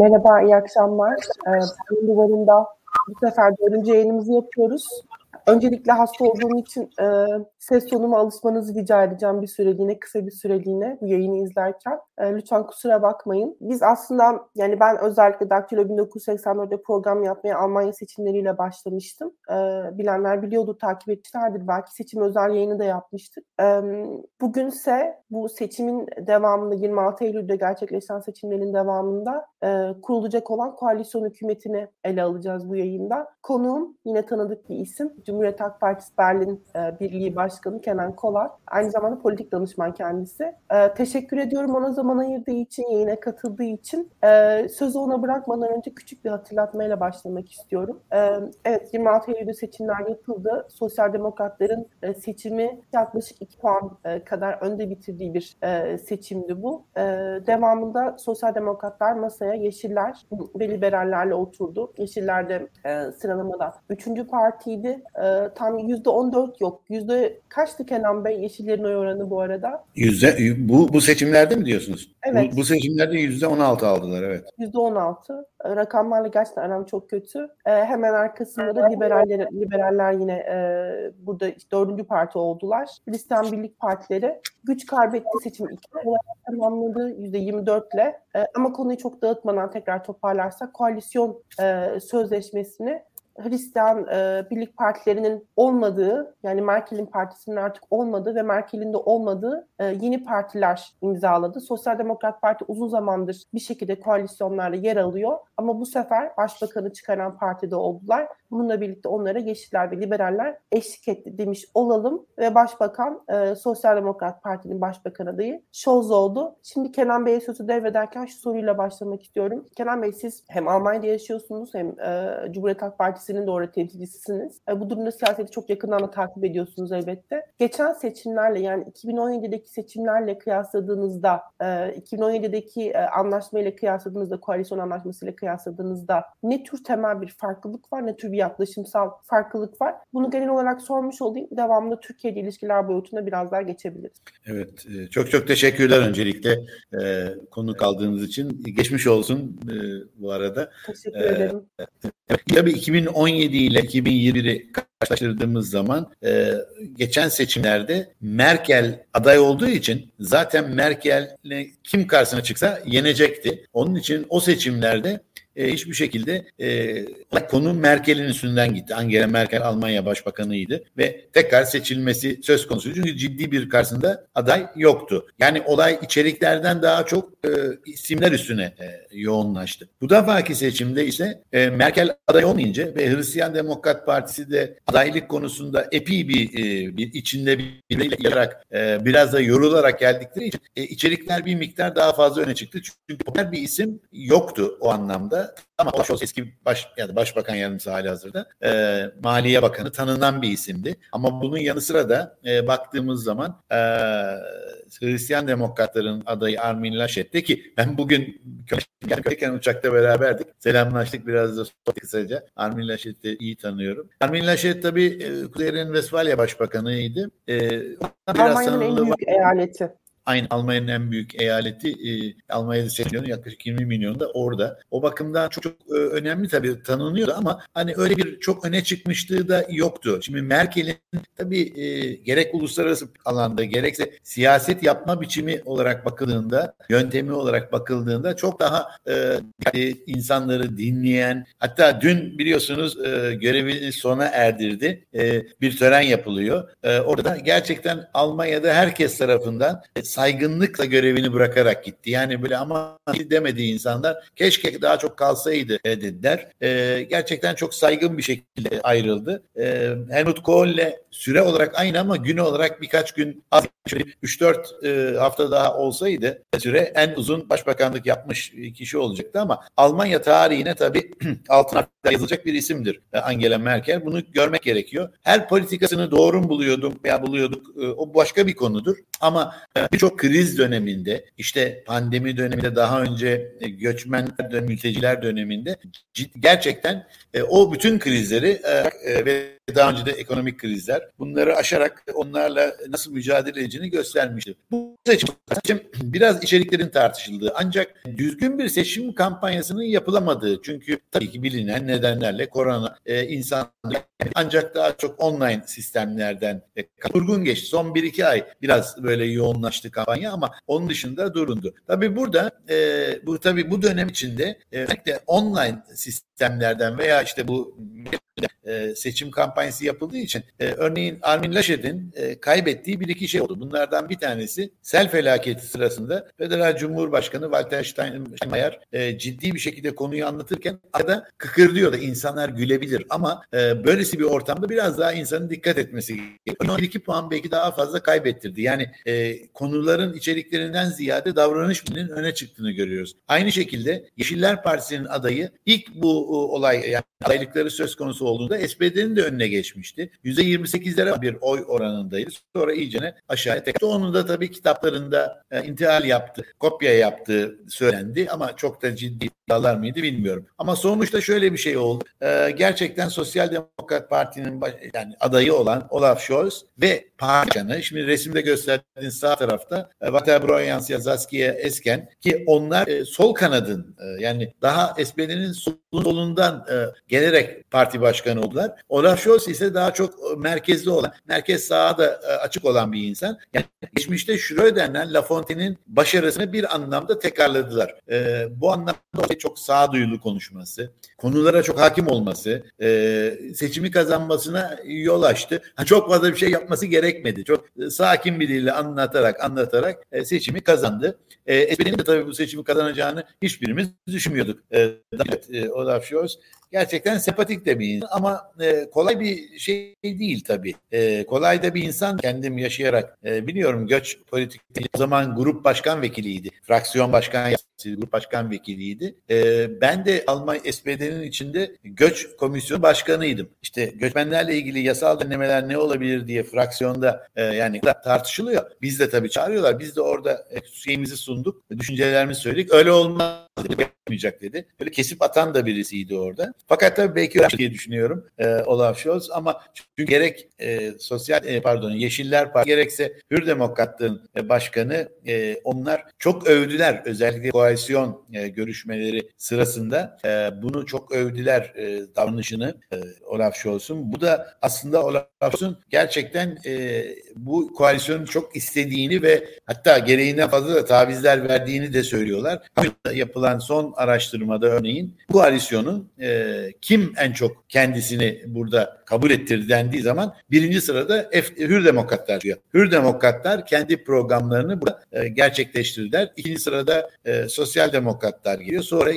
Merhaba, iyi akşamlar. Ee, duvarında bu sefer dördüncü yayınımızı yapıyoruz. Öncelikle hasta olduğum için e, ses tonuma alışmanızı rica edeceğim bir süreliğine, kısa bir süreliğine bu yayını izlerken. E, lütfen kusura bakmayın. Biz aslında yani ben özellikle Daktilo 1984'de program yapmaya Almanya seçimleriyle başlamıştım. E, bilenler biliyordur, takip etmişlerdir. Belki seçim özel yayını da yapmıştık. E, bugünse bu seçimin devamında 26 Eylül'de gerçekleşen seçimlerin devamında e, kurulacak olan koalisyon hükümetini ele alacağız bu yayında. Konuğum yine tanıdık bir isim. Cumhuriyet Halk Partisi Berlin e, Birliği Başkanı Kenan Kolak. Aynı zamanda politik danışman kendisi. E, teşekkür ediyorum ona zaman ayırdığı için, yayına katıldığı için. E, sözü ona bırakmadan önce küçük bir hatırlatmayla başlamak istiyorum. E, evet 26 Eylül'de seçimler yapıldı. Sosyal Demokratların e, seçimi yaklaşık 2 puan e, kadar önde bitirdiği bir e, seçimdi bu. E, devamında Sosyal Demokratlar masaya Yeşiller ve Liberallerle oturdu. Yeşiller de e, sıralamada 3. partiydi e, tam yüzde on dört yok. Yüzde kaçtı Kenan Bey Yeşillerin oy oranı bu arada? Yüzde bu bu seçimlerde mi diyorsunuz? Evet. Bu, bu seçimlerde yüzde on altı aldılar evet. Yüzde on altı. Rakamlarla gerçekten aram çok kötü. E, hemen arkasında da liberaller, liberaller yine e, burada işte dördüncü parti oldular. Hristiyan Birlik Partileri güç kaybetti seçim ilk olarak tamamladı yüzde yirmi dörtle. E, ama konuyu çok dağıtmadan tekrar toparlarsak koalisyon e, sözleşmesini Hristiyan e, birlik partilerinin olmadığı yani Merkel'in partisinin artık olmadığı ve Merkel'in de olmadığı e, yeni partiler imzaladı. Sosyal Demokrat Parti uzun zamandır bir şekilde koalisyonlarda yer alıyor ama bu sefer başbakanı çıkaran partide oldular. Bununla birlikte onlara Yeşiller ve Liberaller eşlik etti demiş olalım ve Başbakan e, Sosyal Demokrat Parti'nin başbakan adayı Scholz oldu. Şimdi Kenan Bey'e sözü devrederken şu soruyla başlamak istiyorum. Kenan Bey siz hem Almanya'da yaşıyorsunuz hem e, Cumhuriyet Halk Partisi'nin de orada temsilcisisiniz. E, bu durumda siyaseti çok yakından da takip ediyorsunuz elbette. Geçen seçimlerle yani 2017'deki seçimlerle kıyasladığınızda e, 2017'deki e, anlaşmayla kıyasladığınızda koalisyon anlaşmasıyla kıyasladığınızda ne tür temel bir farklılık var ne tür bir yaklaşımsal farklılık var. Bunu genel olarak sormuş olayım. Devamlı Türkiye ile ilişkiler boyutuna biraz daha geçebiliriz. Evet. E, çok çok teşekkürler öncelikle e, konu kaldığınız için. Geçmiş olsun e, bu arada. Teşekkür ederim. E, tabii 2017 ile 2021'i karşılaştırdığımız zaman e, geçen seçimlerde Merkel aday olduğu için zaten Merkel'le kim karşısına çıksa yenecekti. Onun için o seçimlerde e, hiçbir şekilde e, konu Merkel'in üstünden gitti. Angela Merkel Almanya Başbakanıydı ve tekrar seçilmesi söz konusu. Çünkü ciddi bir karşısında aday yoktu. Yani olay içeriklerden daha çok e, isimler üstüne e, yoğunlaştı. Bu defaki seçimde ise e, Merkel aday olmayınca ve Hristiyan Demokrat Partisi de adaylık konusunda epi bir, e, bir içinde birbiriyle yararak e, biraz da yorularak geldikleri için e, içerikler bir miktar daha fazla öne çıktı. Çünkü popüler bir isim yoktu o anlamda. Ama Olaf Scholz eski baş, yani başbakan yardımcısı hali hazırda e, Maliye Bakanı tanınan bir isimdi. Ama bunun yanı sıra da e, baktığımız zaman e, Hristiyan Demokratların adayı Armin Laschet'ti ki ben bugün gelirken uçakta beraberdik. Selamlaştık biraz da kısaca. Armin Laschet'i iyi tanıyorum. Armin Laschet tabii e, Kuzey Ren-Vesfalya Başbakanıydı. E, Almanya'nın en büyük eyaleti aynı Almanya'nın en büyük eyaleti e, Almanya'da 8 milyon yaklaşık 20 milyon da orada. O bakımdan çok, çok e, önemli tabii tanınıyordu ama hani öyle bir çok öne çıkmışlığı da yoktu. Şimdi Merkel'in tabii e, gerek uluslararası alanda gerekse siyaset yapma biçimi olarak bakıldığında, yöntemi olarak bakıldığında çok daha e, insanları dinleyen hatta dün biliyorsunuz e, görevini sona erdirdi. E, bir tören yapılıyor. E, orada gerçekten Almanya'da herkes tarafından saygınlıkla görevini bırakarak gitti. Yani böyle ama demediği insanlar keşke daha çok kalsaydı e, dediler. E, gerçekten çok saygın bir şekilde ayrıldı. E, Helmut Kohl'le süre olarak aynı ama gün olarak birkaç gün az 3-4 e, hafta daha olsaydı süre en uzun başbakanlık yapmış kişi olacaktı ama Almanya tarihine tabii altına yazılacak bir isimdir Angela Merkel. Bunu görmek gerekiyor. Her politikasını doğru mu buluyordum veya buluyorduk e, o başka bir konudur. Ama e, birçok kriz döneminde işte pandemi döneminde daha önce e, göçmenler, mülteciler döneminde gerçekten o bütün krizleri ve daha önce de ekonomik krizler. Bunları aşarak onlarla nasıl mücadele edeceğini göstermişti. Bu seçim biraz içeriklerin tartışıldığı ancak düzgün bir seçim kampanyasının yapılamadığı çünkü tabii ki bilinen nedenlerle korona e, insan ancak daha çok online sistemlerden e, durgun geçti. Son 1-2 ay biraz böyle yoğunlaştı kampanya ama onun dışında durundu. Tabii burada e, bu tabii bu dönem içinde e, online sistemlerden veya işte bu e, seçim kampanyası yapıldığı için e, örneğin Armin Laschet'in e, kaybettiği bir iki şey oldu. Bunlardan bir tanesi sel felaketi sırasında Federal Cumhurbaşkanı Walter Steinmeier e, ciddi bir şekilde konuyu anlatırken arada kıkırdıyordu. İnsanlar gülebilir ama e, böylesi bir ortamda biraz daha insanın dikkat etmesi gerekiyor. 12 puan belki daha fazla kaybettirdi. Yani e, konuların içeriklerinden ziyade davranışının öne çıktığını görüyoruz. Aynı şekilde Yeşiller Partisi'nin adayı ilk bu olay yani adaylıkları söz konusu olduğunda SPD'nin de önüne geçmişti. %28'lere bir oy oranındaydı. Sonra iyicene aşağıya tekrar. Onun da tabii kitaplarında e, intihal yaptı, kopya yaptığı söylendi ama çok da ciddi iddialar mıydı bilmiyorum. Ama sonuçta şöyle bir şey oldu. E, gerçekten Sosyal Demokrat Parti'nin yani adayı olan Olaf Scholz ve parti şimdi resimde gösterdiğin sağ tarafta e, Walter Broyans, Zaskia Esken ki onlar e, sol kanadın e, yani daha SPD'nin solundan e, gelerek parti başkanı oldular. Olaf Scholz ise daha çok e, merkezde olan, merkez sağa da e, açık olan bir insan. Yani geçmişte Schröder'le Lafontaine'in başarısını bir anlamda tekrarladılar. E, bu anlamda çok sağduyulu konuşması, konulara çok hakim olması, e, seçimi kazanmasına yol açtı. Ha, çok fazla bir şey yapması gerekmedi. Çok e, sakin bir dille anlatarak anlatarak e, seçimi kazandı. E, Espri'nin de tabii bu seçimi kazanacağını hiçbirimiz düşünmüyorduk. Evet, e, Olaf Scholz gerçekten sempatik de bir ama e, kolay bir şey değil tabii. E, kolay da bir insan kendim yaşayarak e, biliyorum göç politik o zaman grup başkan vekiliydi. Fraksiyon başkan grup başkan vekiliydi. Ben de Almanya SPD'nin içinde göç komisyonu başkanıydım. İşte göçmenlerle ilgili yasal denemeler ne olabilir diye fraksiyonda yani tartışılıyor. Biz de tabii çağırıyorlar. Biz de orada e, şeyimizi sunduk. Düşüncelerimizi söyledik. Öyle olmaz yapmayacak dedi. Böyle kesip atan da birisiydi orada. Fakat tabii belki öyle diye düşünüyorum e, Olaf Scholz ama çünkü gerek e, sosyal e, pardon Yeşiller Partisi gerekse Hür Demokratların e, başkanı e, onlar çok övdüler özellikle koalisyon e, görüşmeleri sırasında e, bunu çok övdüler e, davranışını e, Olaf Scholz'un. Bu da aslında Olaf Scholz'un gerçekten e, bu koalisyonun çok istediğini ve hatta gereğinden fazla da tavizler verdiğini de söylüyorlar. Yapılan son araştırmada örneğin koalisyonun e, kim en çok kendisini burada kabul ettirdi dendiği zaman birinci sırada F, Hür Demokratlar diyor. Hür Demokratlar kendi programlarını burada e, gerçekleştirdiler. İkinci sırada e, Sosyal Demokratlar geliyor. Sonra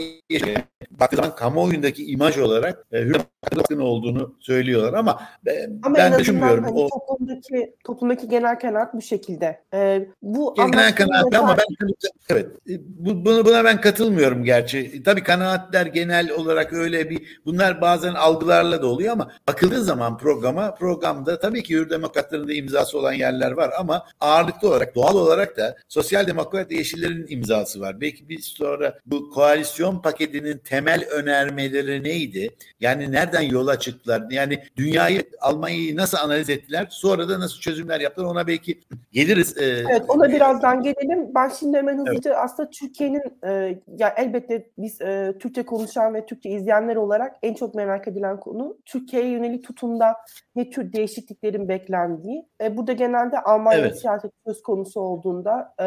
baktığı zaman kamuoyundaki imaj olarak e, Hür Demokratların olduğunu söylüyorlar ama, e, ama ben düşünmüyorum. Hani o toplumdaki toplumdaki genel kanaat bu şekilde. E, bu genel kanaat ama ben evet bu, bunu buna ben katılmıyorum gerçi. Tabii kanaatler genel olarak öyle bir bunlar bazen algılarla da oluyor ama bakıldığı zaman programa programda tabii ki Hür Demokratların da imzası olan yerler var ama ağırlıklı olarak doğal olarak da Sosyal Demokrat Yeşillerin imzası var. Belki bir sonra bu koalisyon paketinin temel önermeleri neydi? Yani nereden yola çıktılar? Yani dünyayı Almanya'yı nasıl analiz ettiler? Sonra da nasıl çözümler yaptılar? Ona belki geliriz. Evet ona birazdan gelelim. Ben şimdi hemen hızlıca evet. aslında Türkiye'nin e, ya elbette biz e, Türkçe konuşan ve Türkçe izleyenler olarak en çok merak edilen konu Türkiye'ye yönelik tutumda ne tür değişikliklerin beklendiği. E, burada genelde Almanya evet. siyaset söz konusu olduğunda e,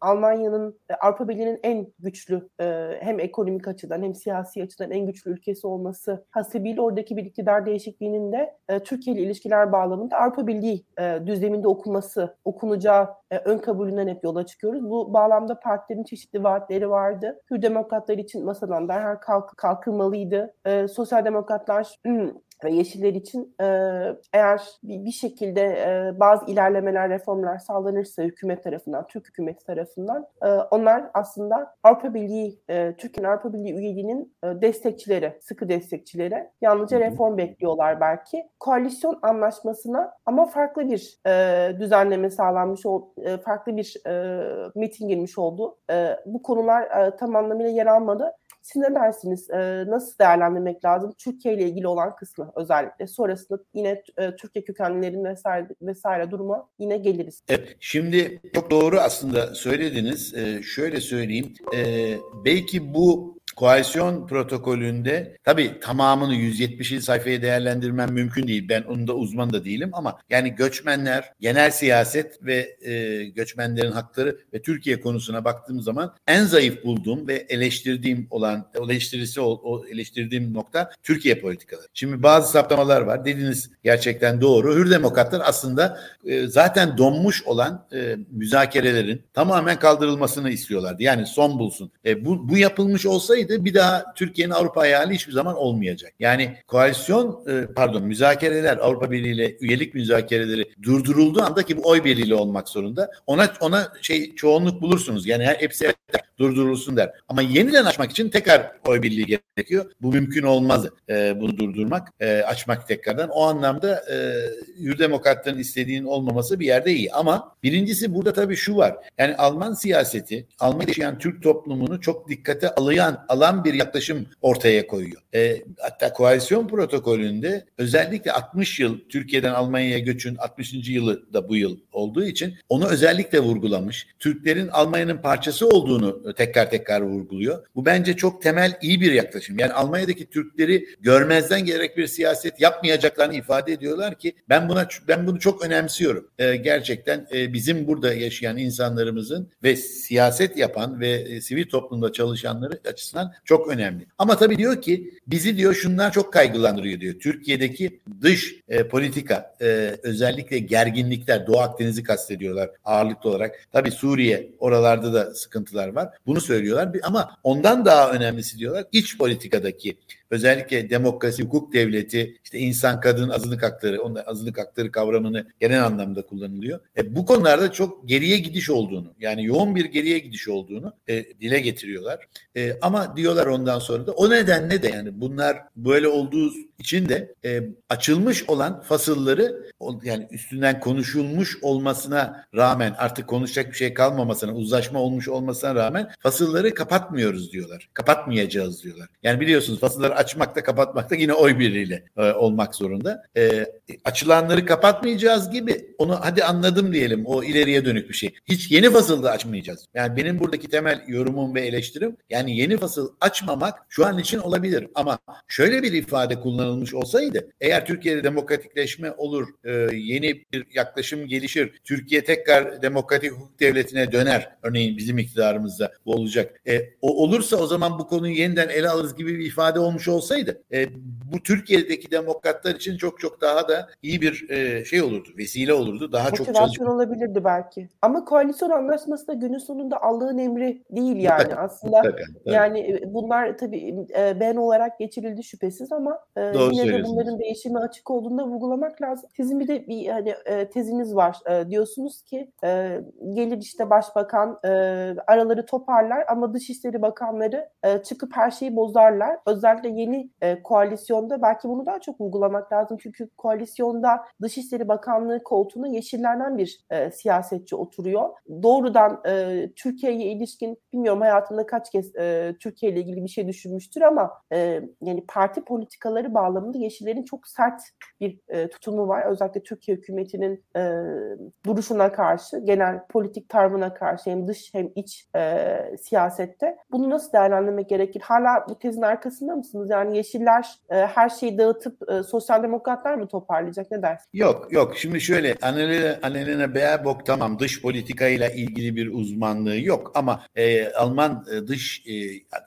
Almanya'nın e, Avrupa Birliği'nin en güçlü e, hem ekonomik açıdan hem siyasi açıdan en güçlü ülkesi olması hasebiyle oradaki bir iktidar değişikliğinin de e, Türkiye ile ilişkiler bağlamında Avrupa Birliği e, düzleminde okunması, okunacağı e, ön kabulünden hep yola çıkıyoruz. Bu bağlamda partilerin çeşitli vaatleri vardı. Hür demokratlar için masadan derhal kalk, kalkılmalıydı. E, sosyal demokratlar ve Yeşiller için e, eğer bir, bir şekilde e, bazı ilerlemeler, reformlar sağlanırsa hükümet tarafından, Türk hükümeti tarafından e, onlar aslında Avrupa Birliği, e, Türkiye'nin Avrupa Birliği üyeliğinin e, destekçileri, sıkı destekçileri. Yalnızca reform bekliyorlar belki. Koalisyon anlaşmasına ama farklı bir e, düzenleme sağlanmış, ol, e, farklı bir e, metin girmiş oldu. E, bu konular e, tam anlamıyla yer almadı. Siz ne dersiniz? E, nasıl değerlendirmek lazım? Türkiye ile ilgili olan kısmı özellikle. Sonrasında yine e, Türkiye kökenlilerin vesaire, vesaire duruma yine geliriz. Evet, şimdi çok doğru aslında söylediniz. E, şöyle söyleyeyim. E, belki bu koalisyon protokolünde tabii tamamını 170. sayfaya değerlendirmem mümkün değil. Ben onun da uzman da değilim ama yani göçmenler, genel siyaset ve e, göçmenlerin hakları ve Türkiye konusuna baktığım zaman en zayıf bulduğum ve eleştirdiğim olan eleştirisi o, eleştirdiğim nokta Türkiye politikaları. Şimdi bazı saptamalar var. Dediğiniz gerçekten doğru. Hür demokratlar aslında e, zaten donmuş olan e, müzakerelerin tamamen kaldırılmasını istiyorlardı. Yani son bulsun. E, bu, bu yapılmış olsaydı olsaydı bir daha Türkiye'nin Avrupa hayali hiçbir zaman olmayacak. Yani koalisyon e, pardon müzakereler Avrupa Birliği ile üyelik müzakereleri durdurulduğu anda ki bu oy birliğiyle olmak zorunda. Ona ona şey çoğunluk bulursunuz. Yani hepsi durdurulsun der. Ama yeniden açmak için tekrar oy birliği gerekiyor. Bu mümkün olmaz e, bunu durdurmak, e, açmak tekrardan. O anlamda e, Hür Demokratların istediğinin olmaması bir yerde iyi. Ama birincisi burada tabii şu var. Yani Alman siyaseti, Almanya'da yaşayan Türk toplumunu çok dikkate alayan, alan bir yaklaşım ortaya koyuyor. E, hatta koalisyon protokolünde özellikle 60 yıl Türkiye'den Almanya'ya göçün 60. yılı da bu yıl olduğu için onu özellikle vurgulamış. Türklerin Almanya'nın parçası olduğunu tekrar tekrar vurguluyor. Bu bence çok temel iyi bir yaklaşım. Yani Almanya'daki Türkleri görmezden gelerek bir siyaset yapmayacaklarını ifade ediyorlar ki ben buna ben bunu çok önemsiyorum. Ee, gerçekten e, bizim burada yaşayan insanlarımızın ve siyaset yapan ve e, sivil toplumda çalışanları açısından çok önemli. Ama tabii diyor ki bizi diyor şunlar çok kaygılandırıyor diyor. Türkiye'deki dış e, politika e, özellikle gerginlikler Doğu Akdeniz'i kastediyorlar ağırlıklı olarak. Tabii Suriye oralarda da sıkıntılar var. Bunu söylüyorlar ama ondan daha önemlisi diyorlar iç politikadaki özellikle demokrasi, hukuk devleti, işte insan, kadın, azınlık hakları, onda azınlık hakları kavramını genel anlamda kullanılıyor. E, bu konularda çok geriye gidiş olduğunu, yani yoğun bir geriye gidiş olduğunu e, dile getiriyorlar. E, ama diyorlar ondan sonra da o nedenle de yani bunlar böyle olduğu için de e, açılmış olan fasılları yani üstünden konuşulmuş olmasına rağmen artık konuşacak bir şey kalmamasına, uzlaşma olmuş olmasına rağmen fasılları kapatmıyoruz diyorlar. Kapatmayacağız diyorlar. Yani biliyorsunuz fasılları açmakta kapatmakta yine oy birliğiyle e, olmak zorunda. E, açılanları kapatmayacağız gibi onu hadi anladım diyelim o ileriye dönük bir şey. Hiç yeni fasıl da açmayacağız. Yani benim buradaki temel yorumum ve eleştirim yani yeni fasıl açmamak şu an için olabilir ama şöyle bir ifade kullanılmış olsaydı eğer Türkiye'de demokratikleşme olur, e, yeni bir yaklaşım gelişir, Türkiye tekrar demokratik hukuk devletine döner örneğin bizim iktidarımızda bu olacak. E, o olursa o zaman bu konuyu yeniden ele alırız gibi bir ifade olmuş olsaydı e, bu Türkiye'deki demokratlar için çok çok daha da iyi bir e, şey olurdu, vesile olurdu. Daha Motivasyon çok çalışma. olabilirdi belki. Ama koalisyon anlaşması da günün sonunda Allah'ın emri değil yani Mutlaka, aslında. mutlaka, tabii. Yani e, bunlar tabii e, ben olarak geçirildi şüphesiz ama e, Doğru yine de bunların değişime açık olduğunu da vurgulamak lazım. Sizin bir de bir hani e, teziniz var. E, diyorsunuz ki e, gelir işte başbakan e, araları toparlar ama Dışişleri Bakanları e, çıkıp her şeyi bozarlar. Özellikle yeni e, koalisyonda belki bunu daha çok vurgulamak lazım. Çünkü koalisyonda Dışişleri Bakanlığı koltuğuna yeşillerden bir e, siyasetçi oturuyor. Doğrudan e, Türkiye'ye ilişkin bilmiyorum hayatında kaç kez e, Türkiye ile ilgili bir şey düşünmüştür ama e, yani parti politikaları bağlamında yeşillerin çok sert bir e, tutumu var. Özellikle Türkiye hükümetinin e, duruşuna karşı, genel politik tarzına karşı hem dış hem iç e, siyasette. Bunu nasıl değerlendirmek gerekir? Hala bu tezin arkasında mısınız? Yani yeşiller e, her şeyi dağıtıp e, sosyal demokratlar mı toparlayacak? Ne dersin? Yok yok şimdi şöyle Annalena, Annalena Baerbock tamam dış politikayla ilgili bir uzmanlığı yok ama e, Alman e, dış e,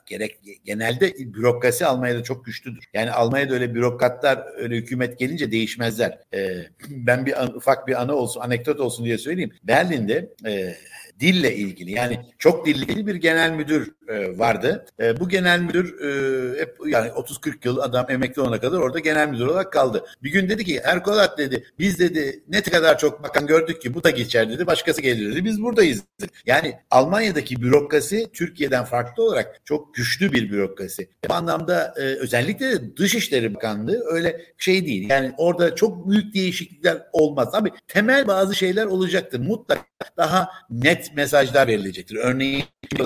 gerek genelde bürokrasi Almanya'da çok güçlüdür. Yani Almanya'da öyle bürokratlar öyle hükümet gelince değişmezler. E, ben bir an, ufak bir anı olsun anekdot olsun diye söyleyeyim. Berlin'de e, dille ilgili yani çok dilli bir genel müdür e, vardı. E, bu genel müdür e, hep yani 30-40 yıl adam emekli olana kadar orada genel müdür olarak kaldı. Bir gün dedi ki Erkolat dedi biz dedi ne kadar çok bakan gördük ki bu da geçer dedi başkası gelir dedi biz buradayız dedi. Yani Almanya'daki bürokrasi Türkiye'den farklı olarak çok güçlü bir bürokrasi. Bu anlamda e, özellikle de Dışişleri Bakanlığı öyle şey değil. Yani orada çok büyük değişiklikler olmaz. Abi temel bazı şeyler olacaktır mutlaka. Daha net mesajlar verilecektir. Örneğin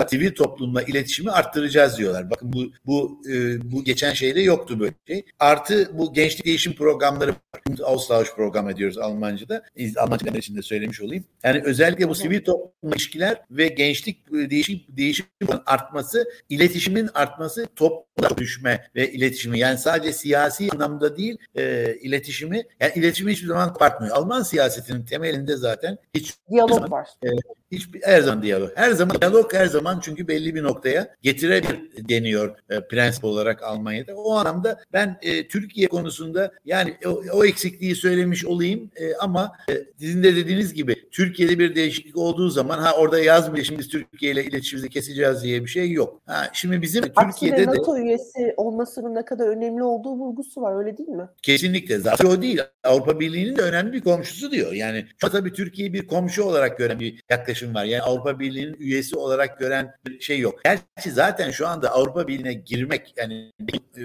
sivil toplumla iletişimi arttıracağız diyorlar. Bakın bu bu e, bu geçen şeyde yoktu böyle şey. Artı bu gençlik değişim programları Austausch program ediyoruz Almanca'da. Almanca'da için de söylemiş olayım. Yani özellikle bu sivil toplum ilişkiler ve gençlik e, değişim değişim artması, iletişimin artması, toplumda düşme ve iletişimi yani sadece siyasi anlamda değil, e, iletişimi yani iletişimi hiçbir zaman kopartmıyor. Alman siyasetinin temelinde zaten hiç diyalog var. E, hiçbir her zaman diyalog. Her zaman diyalog her zaman çünkü belli bir noktaya getirebilir deniyor e, prensip olarak Almanya'da. O anlamda ben e, Türkiye konusunda yani o, o eksikliği söylemiş olayım e, ama e, sizin de dediğiniz gibi Türkiye'de bir değişiklik olduğu zaman ha orada yazmıyor şimdi biz Türkiye ile iletişimimizi keseceğiz diye bir şey yok. Ha şimdi bizim Aksine Türkiye'de NATO de üyesi olmasının ne kadar önemli olduğu vurgusu var öyle değil mi? kesinlikle zaten o değil. Avrupa Birliği'nin de önemli bir komşusu diyor. Yani şu an tabii Türkiye'yi bir komşu olarak gören bir yaklaşım var. Yani Avrupa Birliği'nin üyesi olarak gören bir şey yok. Gerçi zaten şu anda Avrupa Birliği'ne girmek yani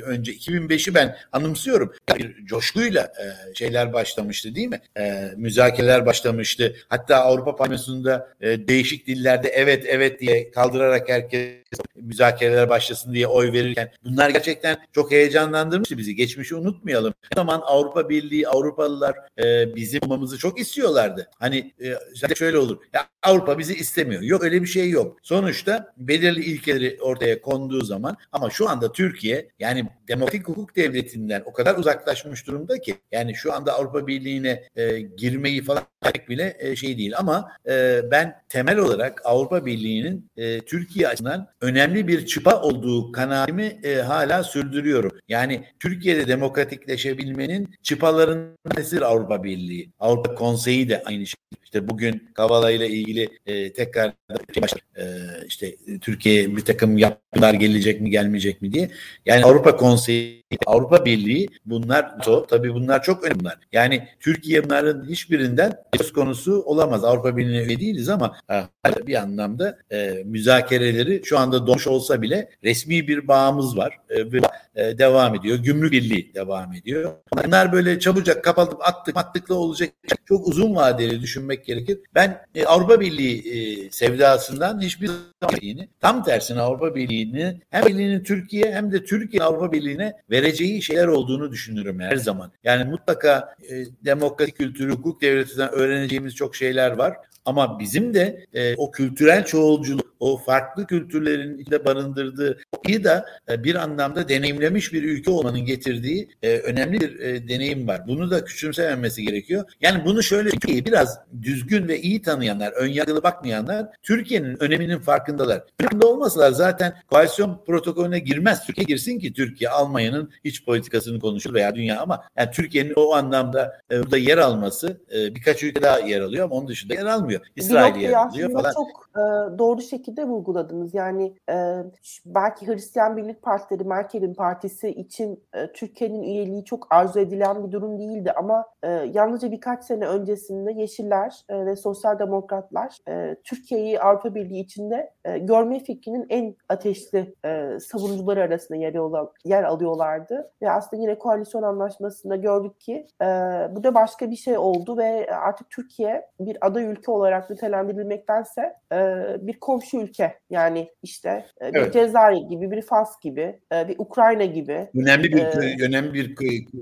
önce 2005'i ben anımsıyorum. Bir coşkuyla e, şeyler başlamıştı değil mi? E, müzakereler başlamıştı. Hatta Avrupa Parlamentosu'nda e, değişik dillerde evet evet diye kaldırarak herkes müzakereler başlasın diye oy verirken bunlar gerçekten çok heyecanlandırmıştı bizi. Geçmişi unutmayalım. O zaman Avrupa Birliği, Avrupalılar e, bizim olmamızı çok istiyorlardı. Hani e, şöyle olur. Ya Avrupa bizi istemiyor. Yok öyle bir şey yok. Sonuçta belirli ilkeleri ortaya konduğu zaman ama şu anda Türkiye yani demokratik hukuk devletinden o kadar uzaklaşmış durumda ki yani şu anda Avrupa Birliği'ne e, girmeyi falan bile e, şey değil ama e, ben temel olarak Avrupa Birliği'nin e, Türkiye açısından önemli bir çıpa olduğu kanaatimi e, hala sürdürüyorum. Yani Türkiye'de demokratikleşebilmenin çıpalarının nesir Avrupa Birliği. Avrupa Konseyi de aynı şey. İşte bugün Kavala ile ilgili e, tekrar e, işte Türkiye bir takım yapılar gelecek mi gelmeyecek mi diye. Yani Avrupa Konseyi Avrupa Birliği bunlar tabii bunlar çok önemli. Yani Türkiye bunların hiçbirinden söz konusu olamaz. Avrupa Birliği'ne üye değiliz ama bir anlamda e, müzakereleri şu anda donmuş olsa bile resmi bir bağımız var e, ve e, devam ediyor. Gümrük Birliği devam ediyor. Bunlar böyle çabucak kapatıp attık attıkla olacak çok uzun vadeli düşünmek gerekir. Ben e, Avrupa Birliği e, sevdasından hiçbir zaman tam tersine Avrupa Birliği'ni hem Birliği'nin Türkiye hem de Türkiye Avrupa Birliği'ne vereceği şeyler olduğunu düşünürüm her zaman. Yani mutlaka e, demokratik kültürü, hukuk devletinden öğreneceğimiz çok şeyler var. Ama bizim de e, o kültürel çoğulculuk, o farklı kültürlerin içinde barındırdığı iyi da e, bir anlamda deneyimlemiş bir ülke olmanın getirdiği e, önemli bir e, deneyim var. Bunu da küçümsememesi gerekiyor. Yani bunu şöyle biraz düzgün ve iyi tanıyanlar, önyargılı bakmayanlar Türkiye'nin öneminin farkındalar. Farkında olmasalar zaten koalisyon protokolüne girmez. Türkiye girsin ki Türkiye Almanya'nın iç politikasını konuşur veya dünya ama yani Türkiye'nin o anlamda e, burada yer alması e, birkaç ülke daha yer alıyor ama onun dışında yer almıyor. İsrail yer alıyor falan. Çok e, doğru şekilde vurguladınız. Yani e, belki Hristiyan Birlik Partileri, Merkel'in partisi için e, Türkiye'nin üyeliği çok arzu edilen bir durum değildi ama e, yalnızca birkaç sene öncesinde Yeşiller e, ve Sosyal Demokratlar e, Türkiye'yi Avrupa Birliği içinde e, görme fikrinin en ateşli e, savunucuları arasında yer, olan, yer alıyorlardı. Ve aslında yine koalisyon anlaşmasında gördük ki e, bu da başka bir şey oldu ve artık Türkiye bir aday ülke olarak nitelendirilmektense e, bir komşu ülke yani işte e, bir evet. Cezayir gibi, bir Fas gibi, e, bir Ukrayna gibi. Önemli bir e, önemli bir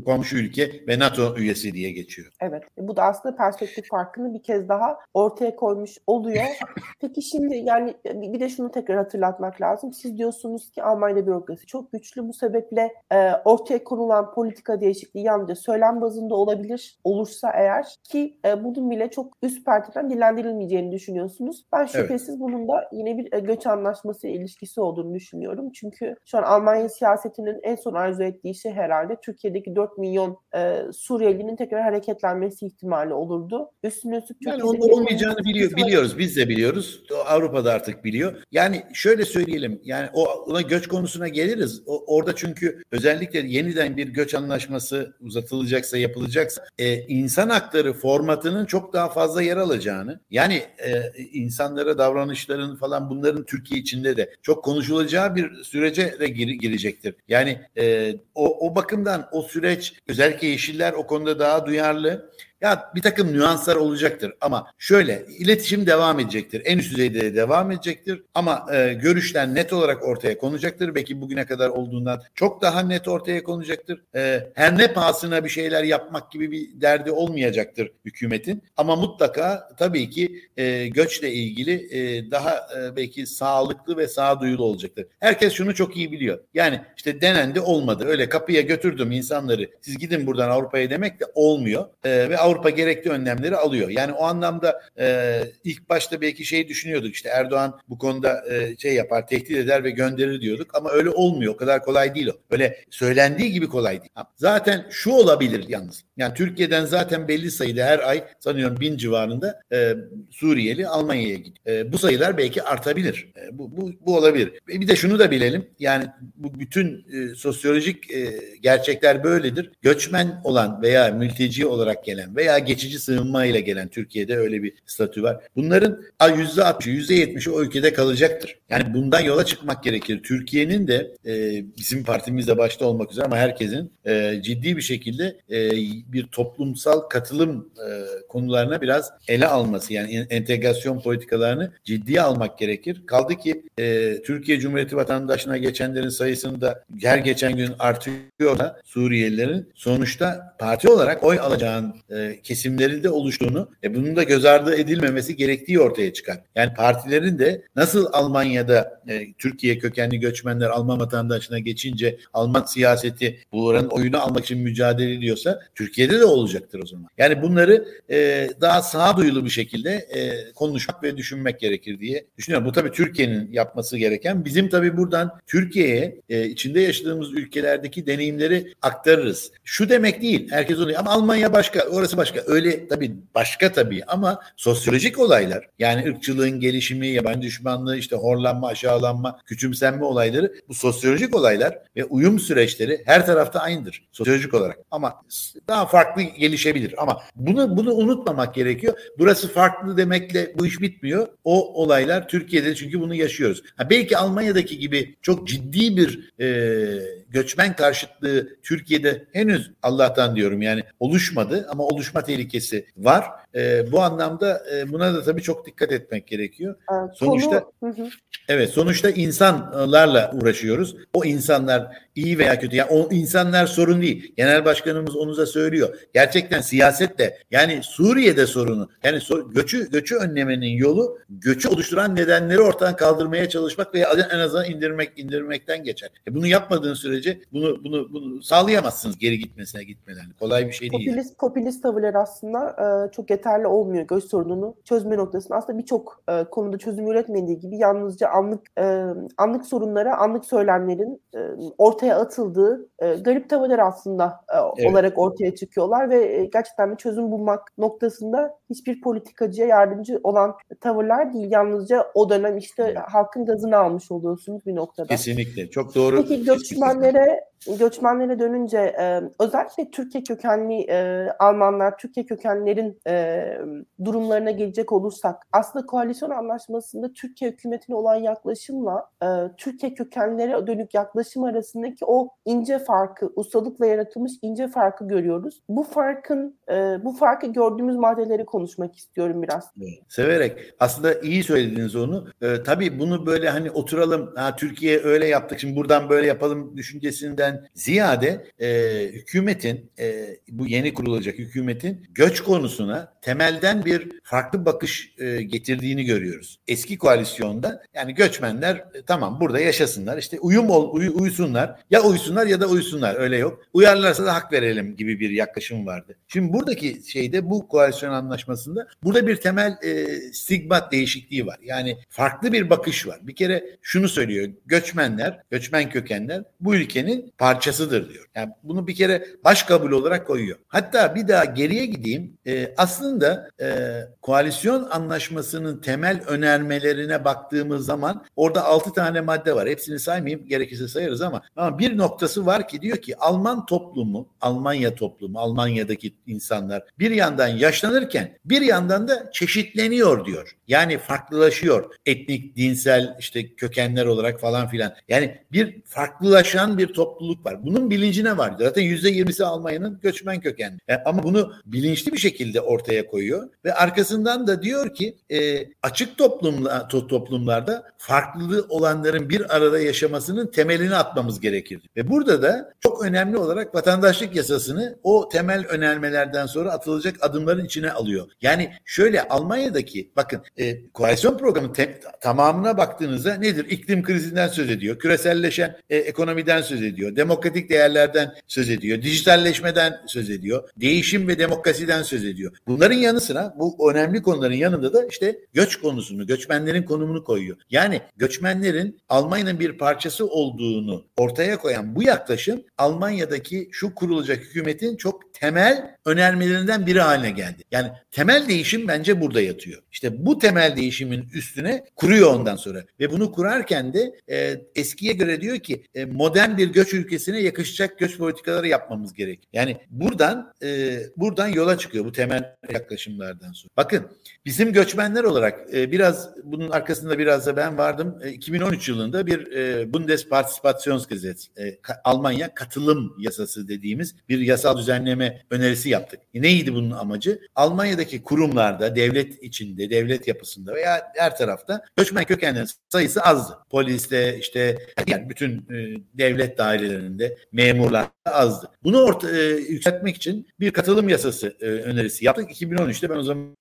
komşu ülke ve NATO üyesi diye geçiyor. Evet. Bu da aslında perspektif farkını bir kez daha ortaya koymuş oluyor. Peki şimdi yani bir de şunu tekrar hatırlatmak lazım. Siz diyorsunuz ki Almanya bürokrasi çok güçlü. Bu sebeple e, ortaya konulan politika değişikliği yalnızca söylem bazında olabilir. Olursa eğer ki e, bunun bile çok üst perdeden dillendirilmeyeceğini düşünüyorsunuz. Ben şüphesiz evet. bunun da yine bir e, göç anlaşması ilişkisi olduğunu düşünüyorum. Çünkü şu an Almanya siyasetinin en son arzu ettiği şey herhalde Türkiye'deki 4 milyon e, Suriyelinin tekrar hareketlenmesi ihtimali olurdu. Üstüne üstlük Yani onun olmayacağını biliyor, biliyoruz. Biz de biliyoruz. Avrupa'da artık biliyor. Yani şöyle söyleyelim. Yani o ona göç konusuna geliriz. O, orada çünkü özellikle yeniden bir göç anlaşması uzatılacaksa yapılacaksa e, insan hakları formatının çok daha fazla yer alacağını yani e, insanlara davranışların falan bunların Türkiye içinde de çok konuşulacağı bir sürece de gir, girecektir. Yani e, o, o bakımdan o süreç özellikle Yeşiller o konuda daha duyarlı Ya bir takım nüanslar olacaktır ama şöyle iletişim devam edecektir. En üst düzeyde de devam edecektir ama e, görüşler net olarak ortaya konacaktır. Belki bugüne kadar olduğundan çok daha net ortaya konacaktır. E, her ne pahasına bir şeyler yapmak gibi bir derdi olmayacaktır hükümetin ama mutlaka tabii ki e, göçle ilgili e, daha e, belki sağlıklı ve sağduyulu olacaktır. Herkes şunu çok iyi biliyor. Yani işte denendi olmadı. Öyle kapıya götürdüm insanları. Siz gidin buradan Avrupa'ya demek de olmuyor. E, ve Avrupa gerekli önlemleri alıyor. Yani o anlamda e, ilk başta belki şey düşünüyorduk işte Erdoğan bu konuda e, şey yapar, tehdit eder ve gönderir diyorduk ama öyle olmuyor. O kadar kolay değil o. Öyle söylendiği gibi kolay değil. Zaten şu olabilir yalnız. Yani Türkiye'den zaten belli sayıda her ay sanıyorum bin civarında e, Suriyeli Almanya'ya gidiyor. E, bu sayılar belki artabilir. E, bu, bu, bu olabilir. E, bir de şunu da bilelim. Yani bu bütün e, sosyolojik e, gerçekler böyledir. Göçmen olan veya mülteci olarak gelen veya geçici sığınma ile gelen Türkiye'de öyle bir statü var. Bunların yüzde 60'ı, yüzde 70'i o ülkede kalacaktır. Yani bundan yola çıkmak gerekir. Türkiye'nin de e, bizim partimizde başta olmak üzere ama herkesin e, ciddi bir şekilde e, bir toplumsal katılım e, konularına biraz ele alması yani entegrasyon politikalarını ciddiye almak gerekir. Kaldı ki e, Türkiye Cumhuriyeti vatandaşına geçenlerin sayısını da her geçen gün artıyor da Suriyelilerin sonuçta parti olarak oy alacağın e, kesimlerinde oluştuğunu e, bunun da göz ardı edilmemesi gerektiği ortaya çıkar. Yani partilerin de nasıl Almanya'da e, Türkiye kökenli göçmenler Alman vatandaşına geçince Alman siyaseti bunların oyunu almak için mücadele ediyorsa Türkiye'de de olacaktır o zaman. Yani bunları e, daha sağduyulu bir şekilde e, konuşmak ve düşünmek gerekir diye düşünüyorum. Bu tabii Türkiye'nin yapması gereken. Bizim tabii buradan Türkiye'ye e, içinde yaşadığımız ülkelerdeki deneyimleri aktarırız. Şu demek değil. Herkes onu ama Almanya başka, orası başka. Öyle tabii başka tabii ama sosyolojik olaylar yani ırkçılığın gelişimi, yabancı düşmanlığı, işte horlanma, aşağılanma, küçümsenme olayları bu sosyolojik olaylar ve uyum süreçleri her tarafta aynıdır sosyolojik olarak. Ama daha farklı gelişebilir ama bunu bunu unutmamak gerekiyor. Burası farklı demekle bu iş bitmiyor. O olaylar Türkiye'de çünkü bunu yaşıyoruz. Ha, belki Almanya'daki gibi çok ciddi bir e, göçmen karşıtlığı Türkiye'de henüz Allah'tan diyorum yani oluşmadı ama oluşma tehlikesi var. E, bu anlamda e, buna da tabii çok dikkat etmek gerekiyor. Evet, sonuçta konu, hı hı. evet sonuçta insanlarla uğraşıyoruz. O insanlar iyi veya kötü. Yani o insanlar sorun değil. Genel başkanımız onu da söylüyor. Gerçekten siyaset de yani Suriye'de sorunu. Yani so göçü göçü önlemenin yolu göçü oluşturan nedenleri ortadan kaldırmaya çalışmak veya en azından indirmek indirmekten geçer. E bunu yapmadığın sürece bunu bunu bunu sağlayamazsınız geri gitmesine gitmeden. Kolay bir şey değil. Popülist popülist tavırlar aslında e, çok yeterli olmuyor göç sorununu çözme noktasında. Aslında birçok e, konuda çözüm üretmediği gibi yalnızca anlık e, anlık sorunlara, anlık söylemlerin e, ortaya atıldığı e, garip tavırlar aslında e, evet. olarak ortaya çıkıyorlar ve e, gerçekten bir çözüm bulmak noktasında hiçbir politikacıya yardımcı olan tavırlar değil. Yalnızca o dönem işte evet. halkın gazını almış oluyorsunuz bir noktada. Kesinlikle. Çok doğru. Peki göçmenlere göçmenlere dönünce e, özellikle Türkiye kökenli e, Almanlar, Türkiye kökenlerin e, durumlarına gelecek olursak aslında koalisyon anlaşmasında Türkiye hükümetine olan yaklaşımla e, Türkiye kökenlere dönük yaklaşım arasındaki o ince farkı, ustalıkla yaratılmış ince farkı görüyoruz. Bu farkın, e, bu farkı gördüğümüz maddeleri konuşmak istiyorum biraz. Severek. Aslında iyi söylediniz onu. E, tabii bunu böyle hani oturalım, ha, Türkiye öyle yaptık, şimdi buradan böyle yapalım düşüncesinden ziyade e, hükümetin e, bu yeni kurulacak hükümetin göç konusuna temelden bir farklı bakış e, getirdiğini görüyoruz. Eski koalisyonda yani göçmenler e, tamam burada yaşasınlar işte uyum ol, uy, uysunlar ya uysunlar ya da uysunlar öyle yok. Uyarlarsa da hak verelim gibi bir yaklaşım vardı. Şimdi buradaki şeyde bu koalisyon anlaşmasında burada bir temel e, stigmat değişikliği var. Yani farklı bir bakış var. Bir kere şunu söylüyor göçmenler, göçmen kökenler bu ülkenin parçasıdır diyor. Yani bunu bir kere baş kabul olarak koyuyor. Hatta bir daha geriye gideyim. E, aslında e, koalisyon anlaşmasının temel önermelerine baktığımız zaman orada altı tane madde var. Hepsini saymayayım gerekirse sayarız ama ama bir noktası var ki diyor ki Alman toplumu, Almanya toplumu, Almanya'daki insanlar bir yandan yaşlanırken bir yandan da çeşitleniyor diyor. Yani farklılaşıyor. Etnik, dinsel işte kökenler olarak falan filan. Yani bir farklılaşan bir topluluk var. Bunun bilincine var. Zaten yüzde yirmisi Almanya'nın göçmen kökenli. Yani e, ama bunu bilinçli bir şekilde ortaya koyuyor ve arkasından da diyor ki e, açık toplumla, to, toplumlarda farklılığı olanların bir arada yaşamasının temelini atmamız gerekir. Ve burada da çok önemli olarak vatandaşlık yasasını o temel önermelerden sonra atılacak adımların içine alıyor. Yani şöyle Almanya'daki bakın e, koalisyon programı te, tamamına baktığınızda nedir? İklim krizinden söz ediyor. Küreselleşen e, ekonomiden söz ediyor. Demokratik değerlerden söz ediyor. Dijitalleşmeden söz ediyor. Değişim ve demokrasiden söz ediyor. Bunların yanı sıra bu önemli konuların yanında da işte göç konusunu, göçmenlerin konumunu koyuyor. Yani göçmenlerin Almanya'nın bir parçası olduğunu ortaya koyan bu yaklaşım Almanya'daki şu kurulacak hükümetin çok temel önermelerinden biri haline geldi. Yani temel değişim bence burada yatıyor. İşte bu temel değişimin üstüne kuruyor ondan sonra ve bunu kurarken de e, eskiye göre diyor ki e, modern bir göç ülkesine yakışacak göç politikaları yapmamız gerek. Yani buradan e, buradan yola çıkıyor bu temel yaklaşımlardan sonra. Bakın bizim göçmenler olarak e, biraz bunun arkasında biraz da ben vardım. E, 2013 yılında bir e, Bundespartizipationsgesetz e, Almanya katılım yasası dediğimiz bir yasal düzenleme önerisi yaptık. Neydi bunun amacı? Almanya'daki kurumlarda, devlet içinde, devlet yapısında veya her tarafta göçmen kökenlerin sayısı azdı. Poliste işte yani bütün e, devlet dairelerinde memurlar azdı. Bunu orta, e, yükseltmek için bir katılım yasası e, önerisi yaptık. 2013'te ben o zaman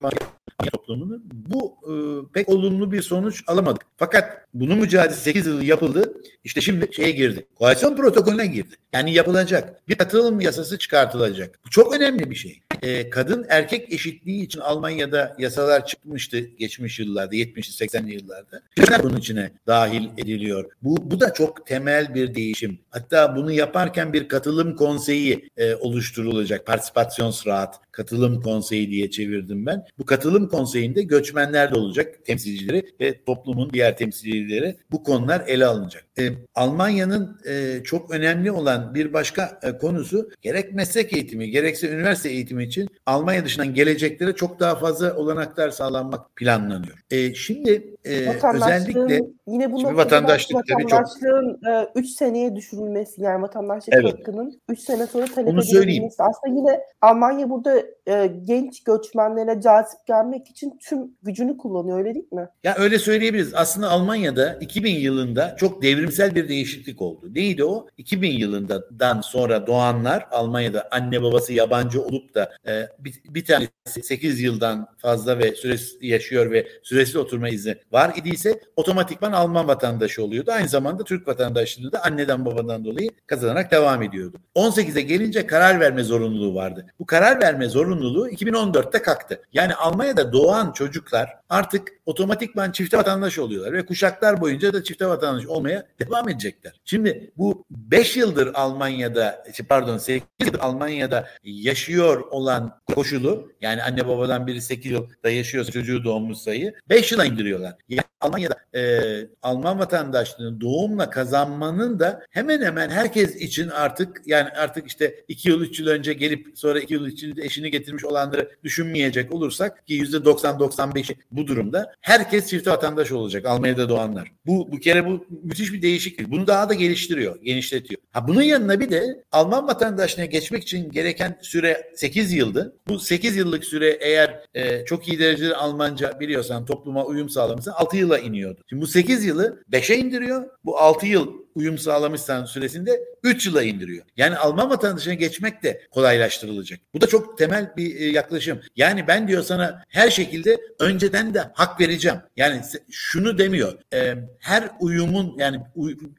toplumunu bu e, pek olumlu bir sonuç alamadık. Fakat bunun mücadelesi 8 yıl yapıldı. İşte şimdi şeye girdi. Koalisyon protokolüne girdi. Yani yapılacak. Bir katılım yasası çıkartılacak. Bu çok önemli bir şey. E, kadın erkek eşitliği için Almanya'da yasalar çıkmıştı geçmiş yıllarda, 70'li 80'li yıllarda. Bunun içine dahil ediliyor. Bu, bu da çok temel bir değişim. Hatta bunu yaparken bir katılım konseyi e, oluşturulacak. Partisipasyonsrat, katılım konseyi diye çevirdim ben. Bu katılım konseyinde göçmenler de olacak temsilcileri ve toplumun diğer temsilcileri bu konular ele alınacak. E, Almanya'nın e, çok önemli olan bir başka e, konusu gerek meslek eğitimi gerekse üniversite eğitimi için Almanya dışından geleceklere çok daha fazla olanaklar sağlanmak planlanıyor. E, şimdi e, özellikle yine bu vatandaşlık vatandaşlığın 3 e, seneye düşürülmesi yani vatandaşlık evet. hakkının 3 sene sonra talep edilmesi. Aslında yine Almanya burada e, genç göçmenlere cazip gelmek için tüm gücünü kullanıyor öyle değil mi? Ya öyle söyleyebiliriz. Aslında Almanya'da 2000 yılında çok devrimsel bir değişiklik oldu. Neydi o? 2000 yılından sonra doğanlar Almanya'da anne babası yabancı olup da e, bir, bir tanesi 8 yıldan fazla ve süresi yaşıyor ve süresiz oturma izni var idiyse otomatikman Alman vatandaşı oluyordu. Aynı zamanda Türk vatandaşlığını da anneden babadan dolayı kazanarak devam ediyordu. 18'e gelince karar verme zorunluluğu vardı. Bu karar verme zorunluluğu 2014'te kalktı. Yani Almanya'da doğan çocuklar artık otomatikman çifte vatandaş oluyorlar ve kuşaklar boyunca da çifte vatandaş olmaya devam edecekler. Şimdi bu 5 yıldır Almanya'da pardon 8 yıldır Almanya'da yaşıyor olan koşulu yani anne babadan biri 8 yılda yaşıyorsa çocuğu doğmuş sayı 5 yıla indiriyorlar. Yani Almanya'da e, Alman vatandaşlığını doğumla kazanmanın da hemen hemen herkes için artık yani artık işte 2 yıl 3 yıl önce gelip sonra 2 yıl içinde eşini getirmiş olanları düşünmeyecek olursak ki %90-95'i bu durumda herkes çifte vatandaş olacak Almanya'da doğanlar. Bu bu kere bu müthiş bir değişiklik. Bunu daha da geliştiriyor, genişletiyor. Ha bunun yanına bir de Alman vatandaşlığına geçmek için gereken süre 8 yıldı. Bu 8 yıllık süre eğer e, çok iyi derecede Almanca biliyorsan topluma uyum sağlamışsan 6 yıla iniyordu. Şimdi bu 8 yılı 5'e indiriyor. Bu 6 yıl uyum sağlamışsan süresinde 3 yıla indiriyor. Yani Alman vatandaşına geçmek de kolaylaştırılacak. Bu da çok temel bir e, yaklaşım. Yani ben diyor sana her şekilde önceden de hak vereceğim. Yani şunu demiyor. E, her uyumun yani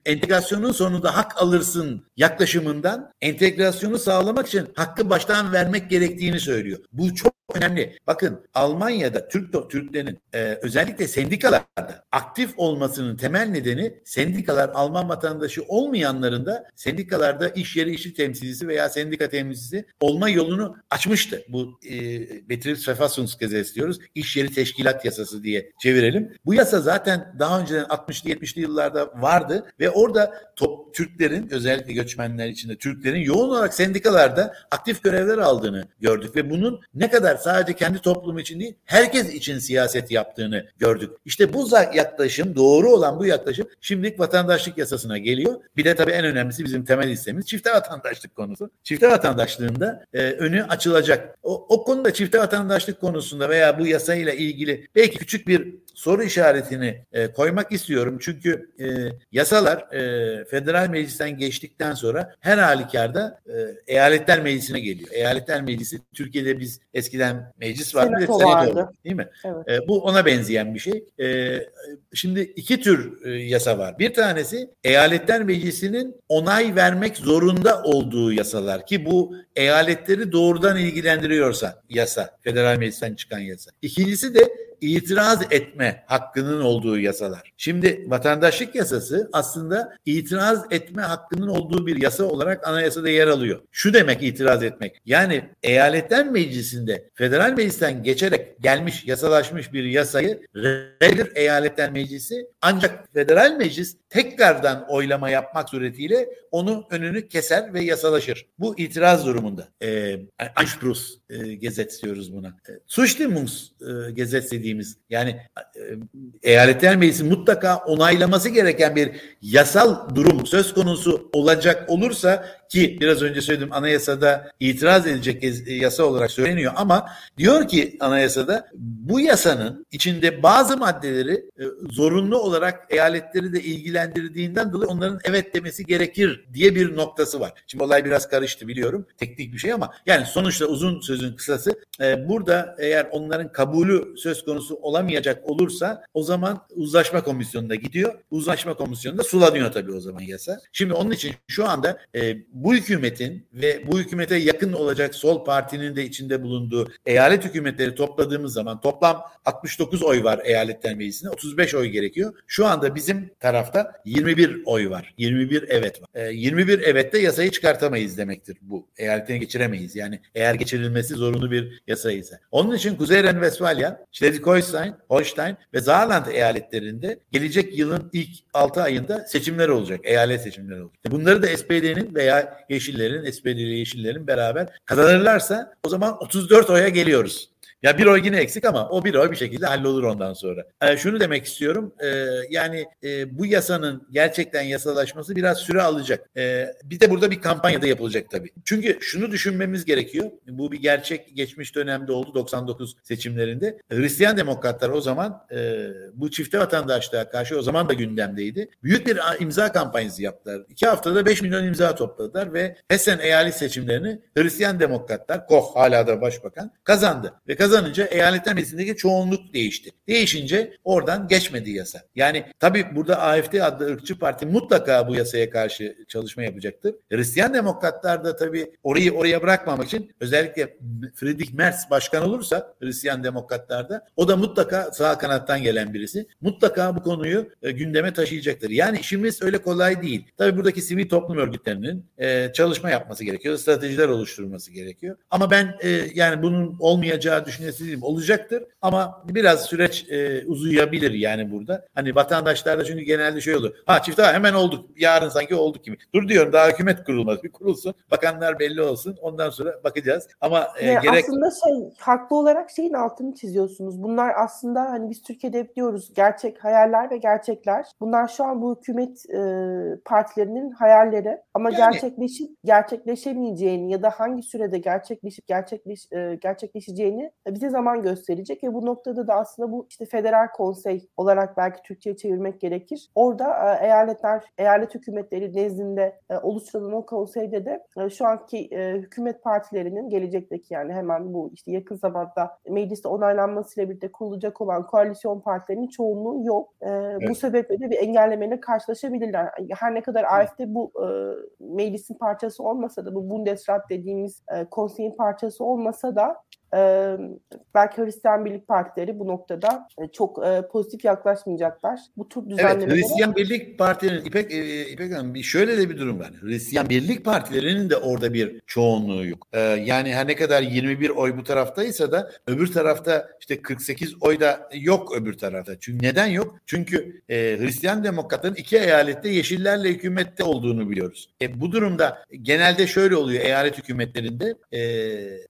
entegrasyonun sonunda hak alırsın yaklaşımından entegrasyonu sağlamak için hakkı baştan vermek gerektiğini söylüyor. Bu çok önemli. Bakın Almanya'da Türk Türklerin e, özellikle sendikalarda aktif olmasının temel nedeni sendikalar Alman vatandaşı olmayanların da sendikalarda iş yeri işçi temsilcisi veya sendika temsilcisi olma yolunu açmıştı. Bu e, Betriebsverfassungsgesetz diyoruz. İş yeri teşkilat yasası diye çevirelim. Bu yasa zaten daha önceden 60'lı 70'li yıllarda vardı ve orada top, Türklerin özellikle göçmenler içinde Türklerin yoğun olarak sendikalarda aktif görevler aldığını gördük ve bunun ne kadar sadece kendi toplumu için değil herkes için siyaset yaptığını gördük. İşte bu yaklaşım doğru olan bu yaklaşım şimdilik vatandaşlık yasasına geliyor. Bir de tabii en önemlisi bizim temel istemiz çifte vatandaşlık konusu. Çifte vatandaşlığında e, önü açılacak. O, o konuda çifte vatandaşlık konusunda veya bu yasayla ilgili belki küçük bir soru işaretini e, koymak istiyorum. Çünkü e, yasalar e, federal meclisten geçtikten sonra her halükarda e, eyaletler meclisine geliyor. Eyaletler meclisi Türkiye'de biz eskiden meclis vardı senato ve senato vardı. değil mi? Evet. E, bu ona benzeyen bir şey. E, şimdi iki tür e, yasa var. Bir tanesi eyaletler meclisinin onay vermek zorunda olduğu yasalar ki bu eyaletleri doğrudan ilgilendiriyorsa yasa, federal meclisten çıkan yasa. İkincisi de itiraz etme hakkının olduğu yasalar. Şimdi vatandaşlık yasası aslında itiraz etme hakkının olduğu bir yasa olarak anayasada yer alıyor. Şu demek itiraz etmek. Yani eyaletler meclisinde federal meclisten geçerek gelmiş yasalaşmış bir yasayı reddedir eyaletler meclisi ancak federal meclis tekrardan oylama yapmak suretiyle onu önünü keser ve yasalaşır. Bu itiraz durumunda. E, Anspruchs e, Gesetz diyoruz buna. E, Zustimungs e, Gesetz dediğimiz yani e, eyaletler meclisi mutlaka onaylaması gereken bir yasal durum söz konusu olacak olursa ki biraz önce söyledim anayasada itiraz edilecek yasa olarak söyleniyor ama diyor ki anayasada bu yasanın içinde bazı maddeleri e, zorunlu olarak eyaletleri de ilgilendirdiğinden dolayı onların evet demesi gerekir diye bir noktası var. Şimdi olay biraz karıştı biliyorum. Teknik bir şey ama yani sonuçta uzun sözün kısası e, burada eğer onların kabulü söz konusu olamayacak olursa o zaman uzlaşma komisyonuna gidiyor. Uzlaşma komisyonunda sulanıyor tabii o zaman yasa. Şimdi onun için şu anda e, bu hükümetin ve bu hükümete yakın olacak sol partinin de içinde bulunduğu eyalet hükümetleri topladığımız zaman toplam 69 oy var eyaletler meclisinde 35 oy gerekiyor. Şu anda bizim tarafta 21 oy var. 21 evet var. E, 21 evet de yasayı çıkartamayız demektir bu. Eyaletine geçiremeyiz. Yani eğer geçirilmesi zorunlu bir yasa ise. Onun için Kuzey Ren-Vesfalya, Schleswig-Holstein, Holstein ve Saarland eyaletlerinde gelecek yılın ilk 6 ayında seçimler olacak. Eyalet seçimleri olacak. Bunları da SPD'nin veya Yeşillerin, SPD'li Yeşillerin beraber kazanırlarsa o zaman 34 oya geliyoruz. Ya bir oy yine eksik ama o bir oy bir şekilde hallolur ondan sonra. E, şunu demek istiyorum. E, yani e, bu yasanın gerçekten yasalaşması biraz süre alacak. E, bir de burada bir kampanya da yapılacak tabii. Çünkü şunu düşünmemiz gerekiyor. Bu bir gerçek geçmiş dönemde oldu 99 seçimlerinde. Hristiyan demokratlar o zaman e, bu çifte vatandaşlığa karşı o zaman da gündemdeydi. Büyük bir imza kampanyası yaptılar. İki haftada 5 milyon imza topladılar ve Hessen eyalet seçimlerini Hristiyan demokratlar, Koch hala da başbakan kazandı. Ve kazandı kazanınca eyaletler meclisindeki çoğunluk değişti. Değişince oradan geçmedi yasa. Yani tabii burada AFD adlı ırkçı parti mutlaka bu yasaya karşı çalışma yapacaktır. Hristiyan demokratlar da tabii orayı oraya bırakmamak için özellikle Friedrich Merz başkan olursa Hristiyan demokratlarda o da mutlaka sağ kanattan gelen birisi. Mutlaka bu konuyu e, gündeme taşıyacaktır. Yani işimiz öyle kolay değil. Tabii buradaki sivil toplum örgütlerinin e, çalışma yapması gerekiyor. Stratejiler oluşturması gerekiyor. Ama ben e, yani bunun olmayacağı düşünüyorum düşüncesi olacaktır ama biraz süreç e, uzayabilir yani burada. Hani vatandaşlarda çünkü genelde şey olur. Ha çift ha hemen olduk. Yarın sanki olduk gibi. Dur diyorum daha hükümet kurulmaz. Bir kurulsun. Bakanlar belli olsun. Ondan sonra bakacağız. Ama e, yani gerek... Aslında şey haklı olarak şeyin altını çiziyorsunuz. Bunlar aslında hani biz Türkiye'de hep diyoruz gerçek hayaller ve gerçekler. Bunlar şu an bu hükümet e, partilerinin hayalleri ama yani... gerçekleşip gerçekleşemeyeceğini ya da hangi sürede gerçekleşip gerçekleş e, gerçekleşeceğini bize zaman gösterecek ve bu noktada da aslında bu işte federal konsey olarak belki Türkçe'ye çevirmek gerekir. Orada e, eyaletler, eyalet hükümetleri nezdinde e, oluşturulan o konseyde de e, şu anki hükümet partilerinin gelecekteki yani hemen bu işte yakın zamanda mecliste onaylanmasıyla birlikte kurulacak olan koalisyon partilerinin çoğunluğu yok. Evet. Bu sebeple de bir engellemeyle karşılaşabilirler. Her ne kadar AFD bu meclisin parçası olmasa da bu Bundesrat dediğimiz konseyin parçası olmasa da e, belki Hristiyan Birlik Partileri bu noktada e, çok e, pozitif yaklaşmayacaklar. Bu tür düzenlemelere... Evet, Hristiyan Birlik Partilerinin İpek, e, İpek Hanım bir şöyle de bir durum var. Hristiyan Birlik Partilerinin de orada bir çoğunluğu yok. E, yani her ne kadar 21 oy bu taraftaysa da öbür tarafta işte 48 oy da yok öbür tarafta. Çünkü neden yok? Çünkü e, Hristiyan Demokratların iki eyalette Yeşillerle hükümette olduğunu biliyoruz. E, bu durumda genelde şöyle oluyor eyalet hükümetlerinde e,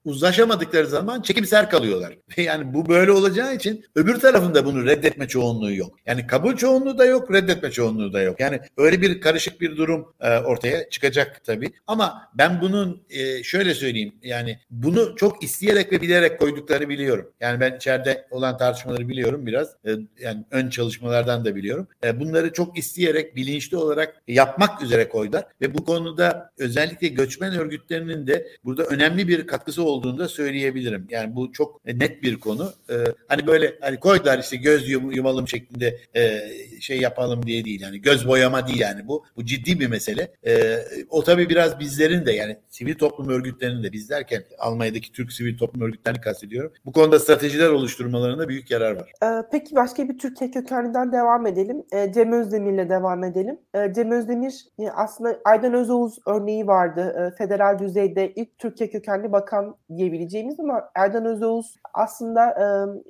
uzlaşamadıkları zaman çekimser kalıyorlar. Yani bu böyle olacağı için öbür tarafında bunu reddetme çoğunluğu yok. Yani kabul çoğunluğu da yok, reddetme çoğunluğu da yok. Yani öyle bir karışık bir durum e, ortaya çıkacak tabii. Ama ben bunun e, şöyle söyleyeyim yani bunu çok isteyerek ve bilerek koyduklarını biliyorum. Yani ben içeride olan tartışmaları biliyorum biraz. E, yani ön çalışmalardan da biliyorum. E, bunları çok isteyerek bilinçli olarak yapmak üzere koydular ve bu konuda özellikle göçmen örgütlerinin de burada önemli bir katkısı olduğunu da söyleyebilirim. Yani bu çok net bir konu. Ee, hani böyle hani koydular işte göz yumalım şeklinde e, şey yapalım diye değil. Yani göz boyama değil yani bu. Bu ciddi bir mesele. Ee, o tabii biraz bizlerin de yani sivil toplum örgütlerinin de biz derken Almanya'daki Türk sivil toplum örgütlerini kastediyorum. Bu konuda stratejiler oluşturmalarında büyük yarar var. Ee, peki başka bir Türkiye kökenliden devam edelim. Ee, Cem Özdemir'le devam edelim. Ee, Cem Özdemir e, aslında Aydan Özoğuz örneği vardı. E, federal düzeyde ilk Türkiye kökenli bakan diyebileceğimiz ama Erdan Özoğuz aslında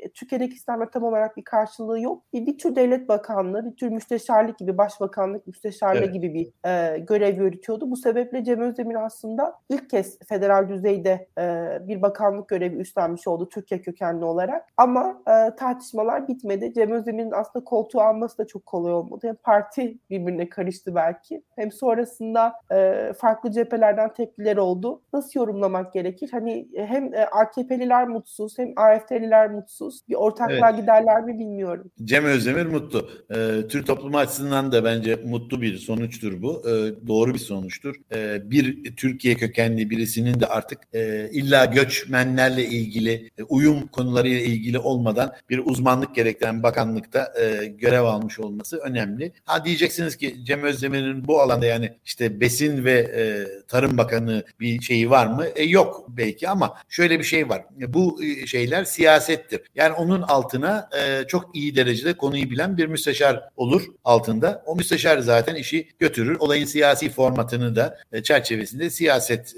e, Türkiye'deki sistemde tam olarak bir karşılığı yok. Bir, bir tür devlet bakanlığı, bir tür müsteşarlık gibi, başbakanlık müsteşarlığı evet. gibi bir e, görev yürütüyordu. Bu sebeple Cem Özdemir aslında ilk kez federal düzeyde e, bir bakanlık görevi üstlenmiş oldu Türkiye kökenli olarak. Ama e, tartışmalar bitmedi. Cem Özdemir'in aslında koltuğu alması da çok kolay olmadı. Hem parti birbirine karıştı belki. Hem sonrasında e, farklı cephelerden tepkiler oldu. Nasıl yorumlamak gerekir? Hani hem e, AKP'liler mutsuz hem AFD'liler mutsuz. Bir ortaklığa evet. giderler mi bilmiyorum. Cem Özdemir mutlu. Ee, Türk toplumu açısından da bence mutlu bir sonuçtur bu. Ee, doğru bir sonuçtur. Ee, bir Türkiye kökenli birisinin de artık e, illa göçmenlerle ilgili e, uyum konularıyla ilgili olmadan bir uzmanlık gerektiren bakanlıkta e, görev almış olması önemli. Ha diyeceksiniz ki Cem Özdemir'in bu alanda yani işte besin ve e, Tarım Bakanı bir şeyi var mı? E, yok belki ama şöyle bir şey var. Bu e, şeyler siyasettir. Yani onun altına e, çok iyi derecede konuyu bilen bir müsteşar olur altında. O müsteşar zaten işi götürür. Olayın siyasi formatını da e, çerçevesinde siyaset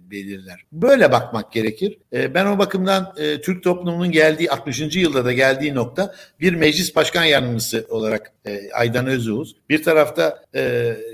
belirler. Böyle bakmak gerekir. Ben o bakımdan Türk toplumunun geldiği 60. yılda da geldiği nokta bir meclis başkan yardımcısı olarak Aydan Özoğuz. Bir tarafta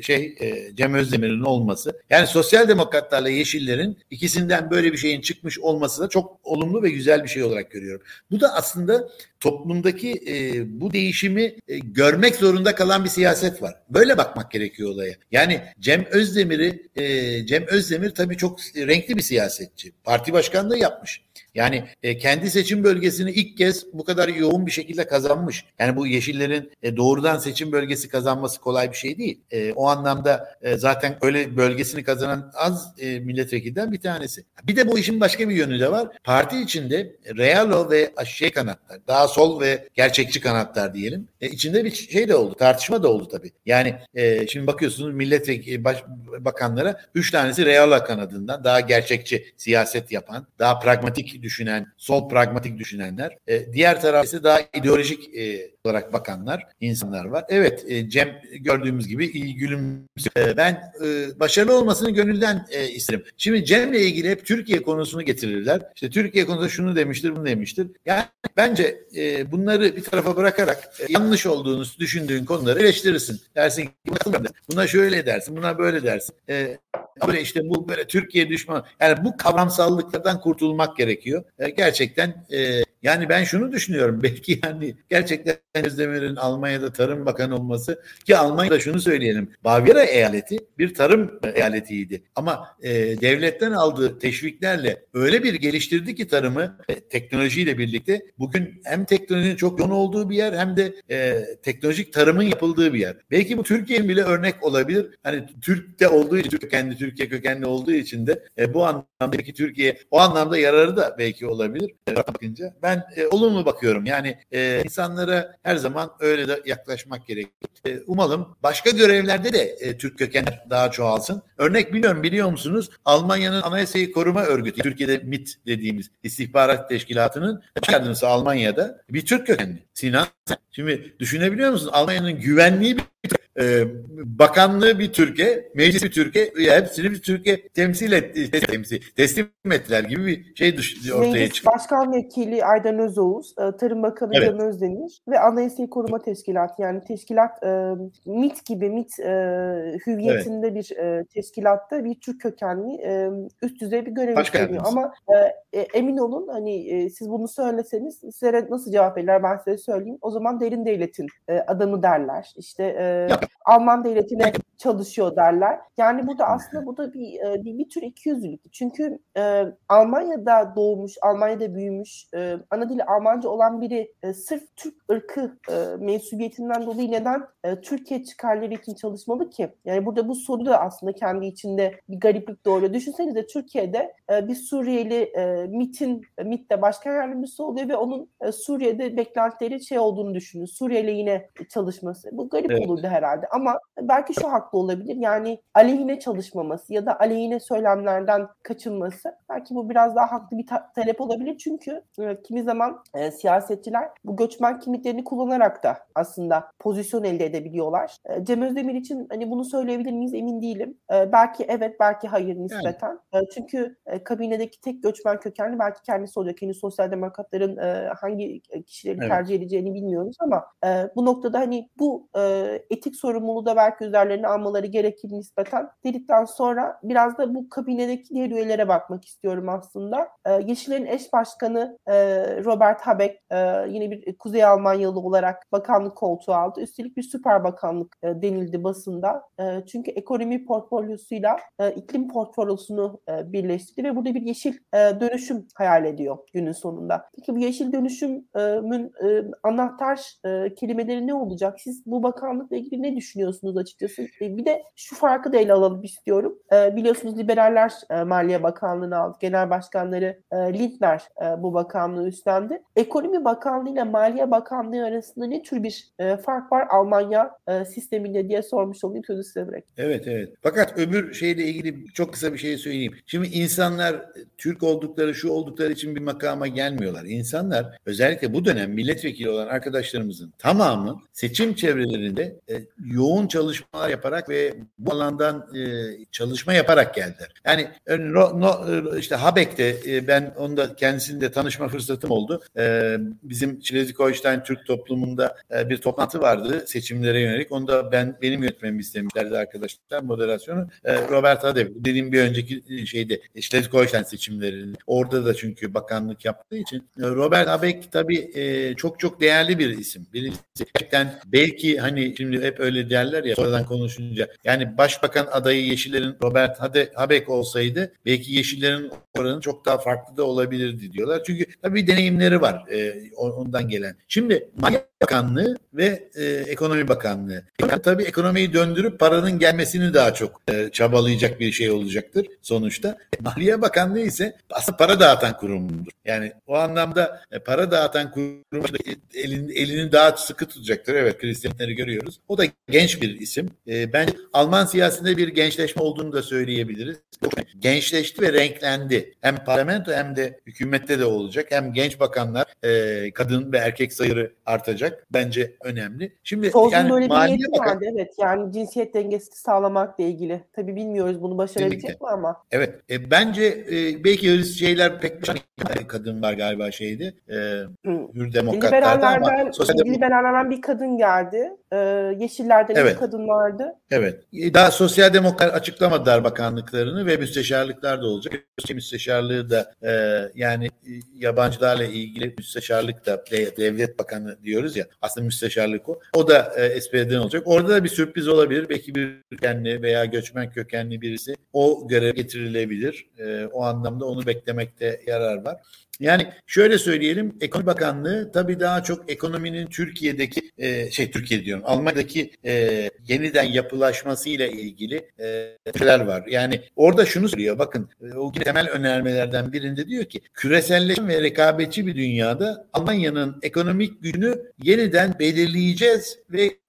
şey Cem Özdemir'in olması. Yani sosyal demokratlarla yeşillerin ikisinden böyle bir şeyin çıkmış olması da çok olumlu ve güzel bir şey olarak görüyorum. Bu da aslında toplumdaki e, bu değişimi e, görmek zorunda kalan bir siyaset var. Böyle bakmak gerekiyor olaya. Yani Cem Özdemir'i e, Cem Özdemir tabii çok renkli bir siyasetçi. Parti başkanlığı yapmış. Yani e, kendi seçim bölgesini ilk kez bu kadar yoğun bir şekilde kazanmış. Yani bu Yeşillerin e, doğrudan seçim bölgesi kazanması kolay bir şey değil. E, o anlamda e, zaten öyle bölgesini kazanan az e, milletvekilden bir tanesi. Bir de bu işin başka bir yönü de var. Parti içinde Realo ve şey kanatlar, daha sol ve gerçekçi kanatlar diyelim. E, içinde bir şey de oldu, tartışma da oldu tabii. Yani e, şimdi bakıyorsunuz milletvekili baş, bakanlara üç tanesi Realo kanadından daha gerçekçi siyaset yapan, daha pragmatik düşünen, sol pragmatik düşünenler. E, diğer taraf ise daha ideolojik e, olarak bakanlar, insanlar var. Evet e, Cem gördüğümüz gibi iyi gülümsüyor. E, ben e, başarılı olmasını gönülden e, isterim. Şimdi Cem'le ilgili hep Türkiye konusunu getirirler. İşte Türkiye konusunda şunu demiştir, bunu demiştir. Yani bence e, bunları bir tarafa bırakarak e, yanlış olduğunu düşündüğün konuları eleştirirsin. Dersin ki buna şöyle dersin, buna böyle dersin. E, böyle işte bu böyle Türkiye düşmanı. Yani bu kavramsallıklardan kurtulmak gerekiyor. E, gerçekten e, yani ben şunu düşünüyorum. Belki yani gerçekten Özdemir'in Almanya'da Tarım Bakanı olması ki Almanya'da şunu söyleyelim. Bavyera eyaleti bir tarım eyaletiydi. Ama e, devletten aldığı teşviklerle öyle bir geliştirdi ki tarımı e, teknolojiyle birlikte bugün hem teknolojinin çok yoğun olduğu bir yer hem de e, teknolojik tarımın yapıldığı bir yer. Belki bu Türkiye'nin bile örnek olabilir. Hani Türk'te olduğu için, kendi Türkiye kökenli olduğu için de e, bu anlamdaki Türkiye o anlamda yararı da belki olabilir. E, bakınca ben ben e, olumlu bakıyorum. Yani e, insanlara her zaman öyle de yaklaşmak gerekiyor. E, umalım başka görevlerde de e, Türk kökenler daha çoğalsın. Örnek biliyorum biliyor musunuz? Almanya'nın Anayasayı Koruma Örgütü, Türkiye'de MIT dediğimiz istihbarat teşkilatının yardımcısı Almanya'da bir Türk kökenli. Sinan Şimdi düşünebiliyor musunuz? Almanya'nın güvenliği bir e, bakanlığı bir Türkiye, meclis bir Türkiye, hepsini bir Türkiye temsil etti, temsil, teslim ettiler gibi bir şey düş, ortaya meclis çıktı. Başkan Vekili Aydan Özoğuz, e, Tarım Bakanı Evet. Can Özdemir ve Anayasayı Koruma Teşkilatı yani teşkilat e, MIT gibi MIT e, hüviyetinde bir e, teşkilatta bir Türk kökenli e, üst düzey bir görev üstleniyor. Ama e, e, emin olun hani e, siz bunu söyleseniz size nasıl cevap verirler ben size söyleyeyim. O zaman derin devletin e, adamı derler. İşte e. Alman devletine çalışıyor derler. Yani burada aslında bu da bir e, bir, bir tür ikiyüzlülük. Çünkü e, Almanya'da doğmuş, Almanya'da büyümüş, e, ana dili Almanca olan biri e, sırf Türk ırkı e, mensubiyetinden dolayı neden e, Türkiye çıkarları için çalışmalı ki? Yani burada bu soru da aslında kendi içinde bir gariplik doğuruyor. Düşünsenize Türkiye'de e, bir Suriyeli e, MIT'in MIT'te başkan yardımcısı oluyor ve onun e, Suriye'de beklentileri şey olduğunu düşünün. Suriye'yle yine çalışması. Bu garip Evet. olurdu herhalde. Ama belki şu haklı olabilir. Yani aleyhine çalışmaması ya da aleyhine söylemlerden kaçınması. Belki bu biraz daha haklı bir ta- talep olabilir. Çünkü e, kimi zaman e, siyasetçiler bu göçmen kimliklerini kullanarak da aslında pozisyon elde edebiliyorlar. E, Cem Özdemir için hani bunu söyleyebilir miyiz emin değilim. E, belki evet belki hayır nispeten. E, çünkü e, kabinedeki tek göçmen kökenli belki kendisi olacak. Henüz sosyal demokratların e, hangi kişileri Evet. tercih edeceğini bilmiyoruz ama e, bu noktada hani bu e, etik sorumluluğu da belki üzerlerine almaları gerekir nispeten dedikten sonra biraz da bu kabinedeki diğer üyelere bakmak istiyorum aslında. E, Yeşillerin eş başkanı e, Robert Habeck e, yine bir Kuzey Almanyalı olarak bakanlık koltuğu aldı. Üstelik bir süper bakanlık e, denildi basında. E, çünkü ekonomi portfolyosuyla e, iklim portfolyosunu e, birleştirdi ve burada bir yeşil e, dönüşüm hayal ediyor günün sonunda. Peki bu yeşil dönüşümün e, anahtar e, kelimeleri ne olacak? Siz bu bakanlıkla ilgili ne düşünüyorsunuz açıkçası? E, bir de şu farkı da ele alalım istiyorum. E, biliyorsunuz liberaller e, Maliye Bakanlığı'nı aldı. Genel Başkanları e, Lindner e, bu bakanlığı üstlendi. Ekonomi Bakanlığı ile Maliye Bakanlığı arasında ne tür bir e, fark var Almanya e, sisteminde diye sormuş olayım sözü size bırakayım. Evet evet. Fakat öbür şeyle ilgili çok kısa bir şey söyleyeyim. Şimdi insanlar e, Türk oldukları şu oldukları için bir makama gelmiyorlar. İnsanlar özellikle bu dönem milletvekili olan arkadaşlarımızın tamamı seçim çevrelerinde e, yoğun çalışmalar yaparak ve bu alandan e, çalışma yaparak geldiler. Yani e, no, no, e, işte Habek'te e, ben onda kendisiyle tanışma fırsatım oldu. E, bizim Schleswig-Holstein Türk toplumunda e, bir toplantı vardı seçimlere yönelik. Onu da ben benim yönetmemi istemişlerdi arkadaşlar moderasyonu. E, Robert Hadev dediğim bir önceki e, şeyde Schleswig-Holstein seçimlerinde orada da çünkü bakanlık yaptığı için Robert Habeck tabii e, çok çok değerli bir isim. Birincisi gerçekten belki hani şimdi hep öyle derler ya sonradan konuşunca yani başbakan adayı Yeşillerin Robert Habeck olsaydı belki Yeşillerin oranı çok daha farklı da olabilirdi diyorlar. Çünkü tabii deneyimleri var e, ondan gelen. Şimdi Maliye Bakanlığı ve e, Ekonomi Bakanlığı. Yani tabii ekonomiyi döndürüp paranın gelmesini daha çok e, çabalayacak bir şey olacaktır sonuçta. Maliye Bakanlığı ise aslında para dağıtan kurumdur. Yani o anlamda e, para dağıtan kurum e, elin, elini daha sıkı tutacaktır. Evet Christianleri görüyoruz. O da genç bir isim. E, bence Alman siyasetinde bir gençleşme olduğunu da söyleyebiliriz. Gençleşti ve renklendi. Hem parlamento hem de hükümette de olacak. Hem genç bakanlar, e, kadın ve erkek sayıları artacak. Bence önemli. Şimdi Sol'un yani böyle bir Maliye niyeti Bakan- vardı evet yani cinsiyet dengesini sağlamakla ilgili. Tabii bilmiyoruz bunu başarabilecek Kesinlikle. mi ama. Evet. E, bence e, belki öyle şeyler pek bir kadın var galiba şeydi. E. Hür demokratlarda ama sosyal demokrat liberallerden bir kadın geldi. Ee, Yeşillerden Evet. bir kadın vardı. Evet. Daha sosyal demokrat açıklamadılar bakanlıklarını ve müsteşarlıklar da olacak. Müsteşarlığı da e, yani e, yabancılarla ilgili müsteşarlık da de- devlet bakanı diyoruz ya aslında müsteşarlık o. O da e, SP'den olacak. Orada da bir sürpriz olabilir. Belki bir kökenli veya göçmen kökenli birisi o görev getirilebilir. E, o anlamda onu beklemekte yarar var. Yani şöyle söyleyelim ekonomi bakanlığı tabii daha çok ekonominin Türkiye'deki e, şey Türkiye diyorum Almanya'daki e, yeniden yapılaşması ile ilgili e, şeyler var. Yani orada şunu söylüyor. Bakın e, o temel önermelerden birinde diyor ki küreselleşme ve rekabetçi bir dünyada Almanya'nın ekonomik gücünü yeniden belirleyeceğiz ve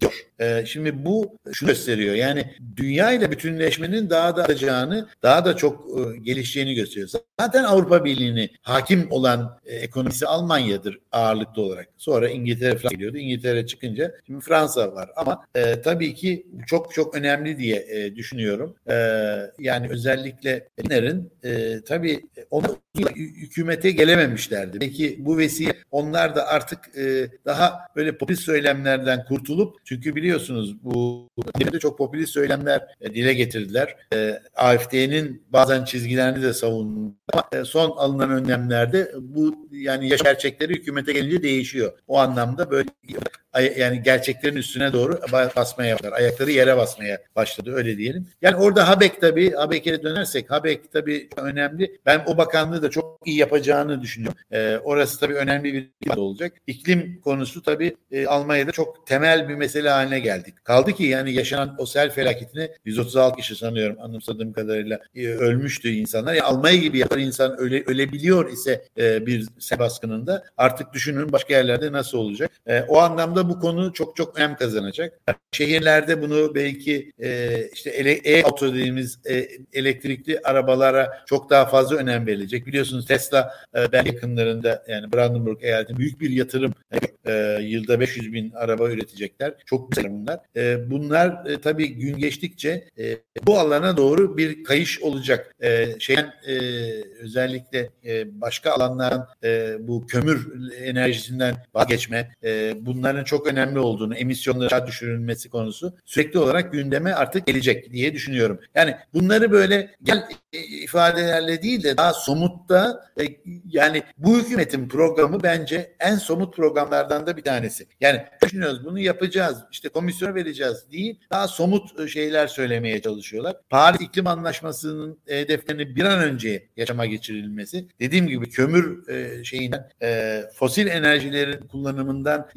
diyor. Ee, şimdi bu şunu gösteriyor. Yani dünya ile bütünleşmenin daha da artacağını, daha da çok e, gelişeceğini gösteriyor. Zaten Avrupa Birliği'ni hakim olan e, ekonomisi Almanya'dır ağırlıklı olarak. Sonra İngiltere falan geliyordu. İngiltere çıkınca şimdi Fransa var. Ama e, tabii ki çok çok önemli diye e, düşünüyorum. E, yani özellikle Fener'in e, tabii onu hükümete gelememişlerdi. Belki bu vesile onlar da artık e, daha böyle popülist söylemlerden kurtulup çünkü biliyorsunuz bu de çok popülist söylemler e, dile getirdiler. E, AFD'nin bazen çizgilerini de savundu ama e, son alınan önlemlerde bu yani yaş gerçekleri hükümete gelince değişiyor. O anlamda böyle yani gerçeklerin üstüne doğru basmaya başlar. Ayakları yere basmaya başladı öyle diyelim. Yani orada Habek tabii Habek'e dönersek Habek tabii önemli. Ben o bakanlığı da çok iyi yapacağını düşünüyorum. Ee, orası tabii önemli bir olacak. İklim konusu tabii e, Almanya'da çok temel bir mesele haline geldik. Kaldı ki yani yaşanan o sel felaketine 136 kişi sanıyorum anımsadığım kadarıyla e, ölmüştü insanlar. Yani Almanya gibi yapar insan öle, ölebiliyor ise e, bir sel baskınında artık düşünün başka yerlerde nasıl olacak. E, o anlamda bu konu çok çok önem kazanacak. Şehirlerde bunu belki e, işte e-auto dediğimiz e, elektrikli arabalara çok daha fazla önem verilecek. Biliyorsunuz Tesla e, ben yakınlarında yani Brandenburg eyaletinde büyük bir yatırım e, yılda 500 bin araba üretecekler. Çok güzel bunlar. E, bunlar e, tabii gün geçtikçe e, bu alana doğru bir kayış olacak. E, şeyden e, özellikle e, başka alanların e, bu kömür enerjisinden vazgeçme e, bunların çok önemli olduğunu, emisyonları düşürülmesi konusu sürekli olarak gündeme artık gelecek diye düşünüyorum. Yani bunları böyle gel ifadelerle değil de daha somutta e, yani bu hükümetin programı bence en somut programlardan da bir tanesi. Yani düşünüyoruz bunu yapacağız işte komisyona vereceğiz değil daha somut e, şeyler söylemeye çalışıyorlar. Paris İklim Anlaşması'nın hedeflerini bir an önce yaşama geçirilmesi dediğim gibi kömür e, şeyinden e, fosil enerjilerin kullanımından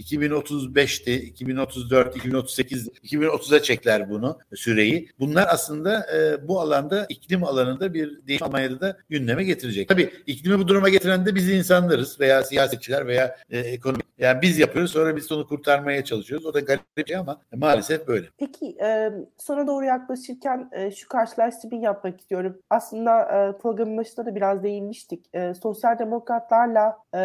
2035'ti 2034 2038 2030'a çekler bunu süreyi. Bunlar aslında e, bu alanda iklim alanında bir değişim Almanya'da da gündeme getirecek. Tabii iklimi bu duruma getiren de biz insanlarız veya siyasetçiler veya e, ekonomi. Yani biz yapıyoruz sonra biz onu kurtarmaya çalışıyoruz. O da garip bir şey ama maalesef böyle. Peki e, sona doğru yaklaşırken e, şu karşılaştırmayı yapmak istiyorum. Aslında e, programın başında da biraz değinmiştik. E, sosyal demokratlarla e,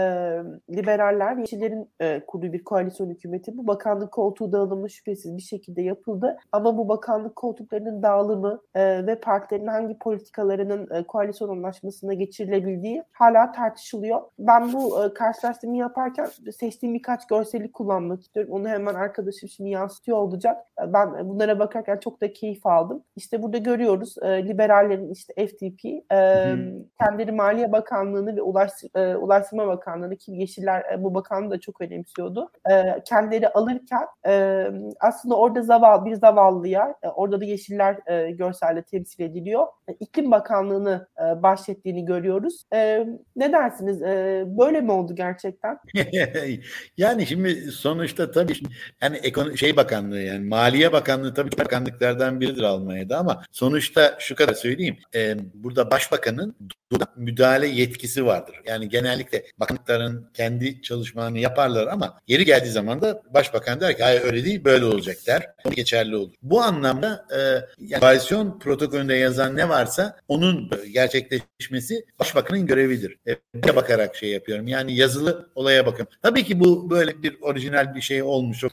liberaller, yeşillerin e, kurduğu bir koalisyon hükümeti. Bu bakanlık koltuğu dağılımı şüphesiz bir şekilde yapıldı. Ama bu bakanlık koltuklarının dağılımı e, ve partilerin hangi politikalarının e, koalisyon anlaşmasına geçirilebildiği hala tartışılıyor. Ben bu e, karşılaştırmayı yaparken seçtiğim birkaç görsellik kullanmak istiyorum. Onu hemen arkadaşım şimdi yansıtıyor olacak. E, ben bunlara bakarken çok da keyif aldım. İşte burada görüyoruz e, liberallerin işte FDP e, kendileri Maliye Bakanlığı'nı ve Ulaş, e, Ulaştırma Bakanlığı'nı ki Yeşiller e, bu bakanlığı da çok önemsiyordu. E, kendileri alırken e, aslında orada zavallı bir zavallıya e, orada da Yeşiller e, görselde temsil ediliyor. E, İklim Bakanlığı'nı e, bahsettiğini görüyoruz. E, ne dersiniz? E, böyle mi oldu gerçekten? yani şimdi sonuçta tabii yani ekonomi şey bakanlığı yani Maliye Bakanlığı tabii bakanlıklardan biridir Almanya'da ama sonuçta şu kadar söyleyeyim. E, burada başbakanın müdahale yetkisi vardır. Yani genellikle bakanlıkların kendi çalışmalarını yaparlar ama yeri geldiği zaman da başbakan der ki hayır öyle değil böyle olacak der. Geçerli olur. Bu anlamda e, yani koalisyon protokolünde yazan ne varsa onun gerçekleşmesi başbakanın görevidir. E, bakarak şey yapıyorum. Yani yazılı olaya bakın. Tabii ki bu böyle bir orijinal bir şey olmuş.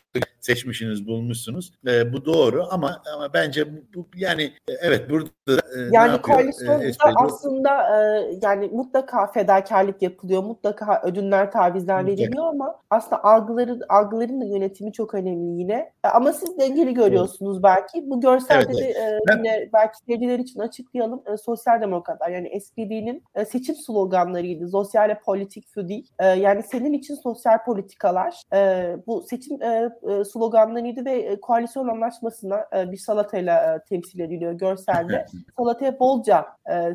Seçmişsiniz, bulmuşsunuz. E, bu doğru ama ama bence bu, yani e, evet burada e, yani koalisyonda e, aslında e, yani mutlaka fedakarlık yapılıyor. Mutlaka ödünler, tavizler veriliyor ama aslında algıları algıları Onların da yönetimi çok önemli yine. Ama siz dengeli görüyorsunuz belki. Bu görselde evet, evet. de yine belki seyirciler için açıklayalım. Sosyal demokratlar yani SPD'nin seçim sloganlarıydı. Sosyale politik für die. Yani senin için sosyal politikalar. Bu seçim sloganlarıydı ve koalisyon anlaşmasına bir salatayla temsil ediliyor görselde. Salataya bolca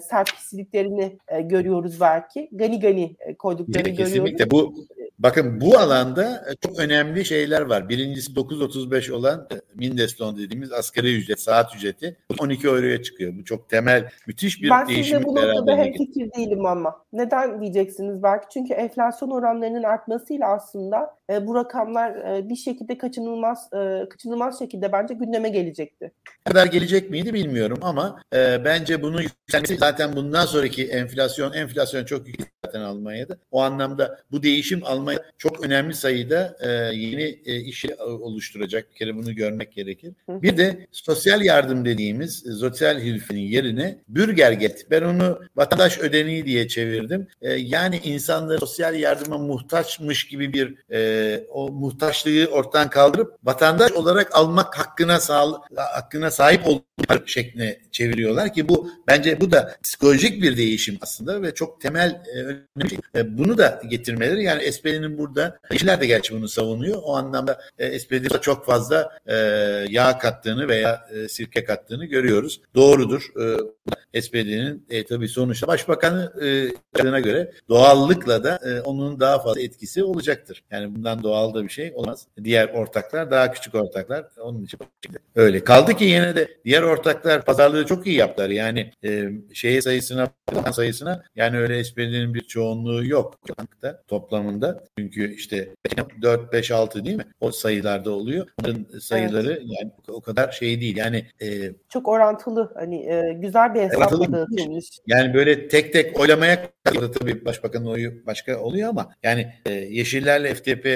sert kişiliklerini görüyoruz belki. Gani gani koyduklarını görüyoruz. Kesinlikle bu Bakın bu alanda e, çok önemli şeyler var. Birincisi 9.35 olan e, Mindeston dediğimiz asgari ücret, saat ücreti 12 euroya çıkıyor. Bu çok temel, müthiş bir ben değişim. Ben bu noktada hemfikir değilim ama. Neden diyeceksiniz belki? Çünkü enflasyon oranlarının artmasıyla aslında e, bu rakamlar e, bir şekilde kaçınılmaz e, kaçınılmaz şekilde bence gündeme gelecekti. kadar gelecek miydi bilmiyorum ama e, bence bunu yükselmesi zaten bundan sonraki enflasyon enflasyon çok yüksek zaten Almanya'da. O anlamda bu değişim Almanya çok önemli sayıda e, yeni e, işi oluşturacak. Bir kere bunu görmek gerekir. Bir de sosyal yardım dediğimiz e, sosyal hilfinin yerine bürgerget. Ben onu vatandaş ödeneği diye çevirdim. E, yani insanları sosyal yardıma muhtaçmış gibi bir e, o muhtaçlığı ortadan kaldırıp vatandaş olarak almak hakkına sağ, hakkına sahip olmak şekline çeviriyorlar ki bu bence bu da psikolojik bir değişim aslında ve çok temel e, önemli şey. E, bunu da getirmeleri yani SPD'nin burada işler de gerçi bunu savunuyor. O anlamda e, SPD çok fazla e, yağ kattığını veya e, sirke kattığını görüyoruz. Doğrudur. E, SPD'nin e, tabii sonuçta başbakanı e, göre doğallıkla da e, onun daha fazla etkisi olacaktır. Yani bundan doğal da bir şey olmaz. Diğer ortaklar daha küçük ortaklar onun için öyle. Kaldı ki yine de diğer ortaklar pazarlığı çok iyi yaptılar. Yani e, şeye sayısına sayısına yani öyle SPD'nin bir çoğunluğu yok toplamında. Çünkü işte 4 5 6 değil mi? O sayılarda oluyor. Onların sayıları evet. yani o kadar şey değil. Yani e, çok orantılı hani e, güzel bir hesapla dağıtılmış. Yani böyle tek tek oylamaya tabii başbakanın oyu başka oluyor ama yani e, Yeşillerle FTP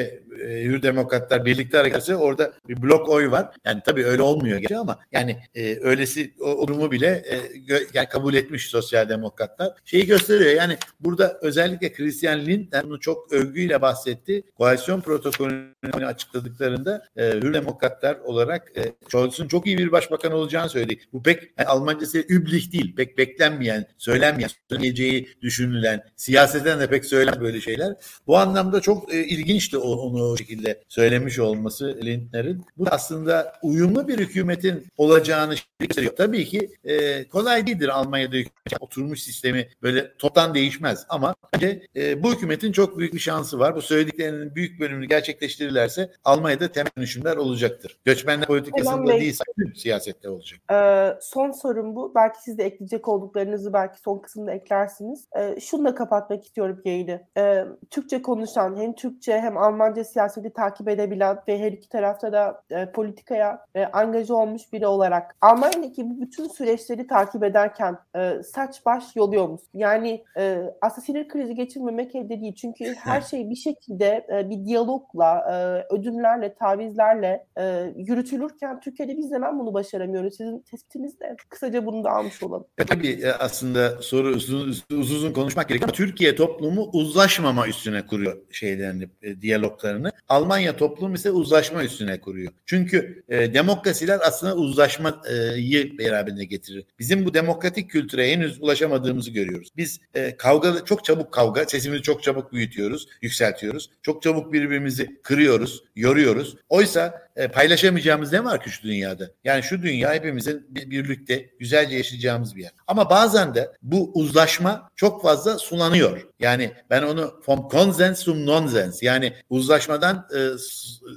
e, Hür Demokratlar birlikte hareket orada bir blok oy var. Yani tabii öyle olmuyor gerçi ama yani e, öylesi o, o durumu bile e, gö, yani kabul etmiş sosyal demokratlar. Şeyi gösteriyor yani burada özellikle Christian Lindner bunu çok övgüyle bahsetti. Koalisyon protokolünü açıkladıklarında e, Hür Demokratlar olarak e, Scholz'un çok iyi bir başbakan olacağını söyledi. Bu pek yani Almancası üblich değil. Pek beklenmeyen, söylenmeyen, söyleneceği düşünülen, siyaseten de pek söylenen böyle şeyler. Bu anlamda çok e, ilginçti onu o şekilde söylemiş olması Lindner'in. Bu aslında uyumlu bir hükümetin olacağını gösteriyor. Tabii ki e, kolay değildir Almanya'da oturmuş sistemi böyle toptan değişmez ama bence e, bu hükümetin çok büyük bir şansı var. Bu söylediklerinin büyük bölümünü gerçekleştirirlerse Almanya'da temel dönüşümler olacaktır. Göçmenler politikasında değil siyasette olacak. Ee, son sorum bu. Belki siz de ekleyecek olduklarınızı belki son kısımda eklersiniz. Ee, şunu da kapatmak istiyorum yayını. Ee, Türkçe konuşan hem Türkçe hem Almanca siyaseti takip edebilen ve her iki tarafta da e, politikaya e, angaja olmuş biri olarak Almanya'daki bu bütün süreçleri takip ederken e, saç baş yoluyor musun? Yani e, aslında sinir krizi geçirmemek elde değil. Çünkü her şey bir şekilde e, bir diyalogla, e, ödünlerle, tavizlerle e, yürütülürken Türkiye'de biz neden bunu başaramıyoruz? Sizin tespitiniz de kısaca bunu da almış olalım. E, tabii e, aslında soru uzun, uzun, uzun konuşmak gerekiyor Türkiye toplumu uzlaşmama üstüne kuruyor şeylerini, e, diyaloglarını. Almanya toplumu ise uzlaşma üstüne kuruyor. Çünkü e, demokrasiler aslında uzlaşmayı beraberinde getirir. Bizim bu demokratik kültüre henüz ulaşamadığımızı görüyoruz. Biz e, kavga çok çabuk kavga, sesimizi çok çabuk büyütüyoruz, yükseltiyoruz. Çok çabuk birbirimizi kırıyoruz, yoruyoruz. Oysa e, paylaşamayacağımız ne var ki şu dünyada? Yani şu dünya hepimizin birlikte güzelce yaşayacağımız bir yer. Ama bazen de bu uzlaşma çok fazla sulanıyor. Yani ben onu from consens to nonsens yani uzlaşmadan e,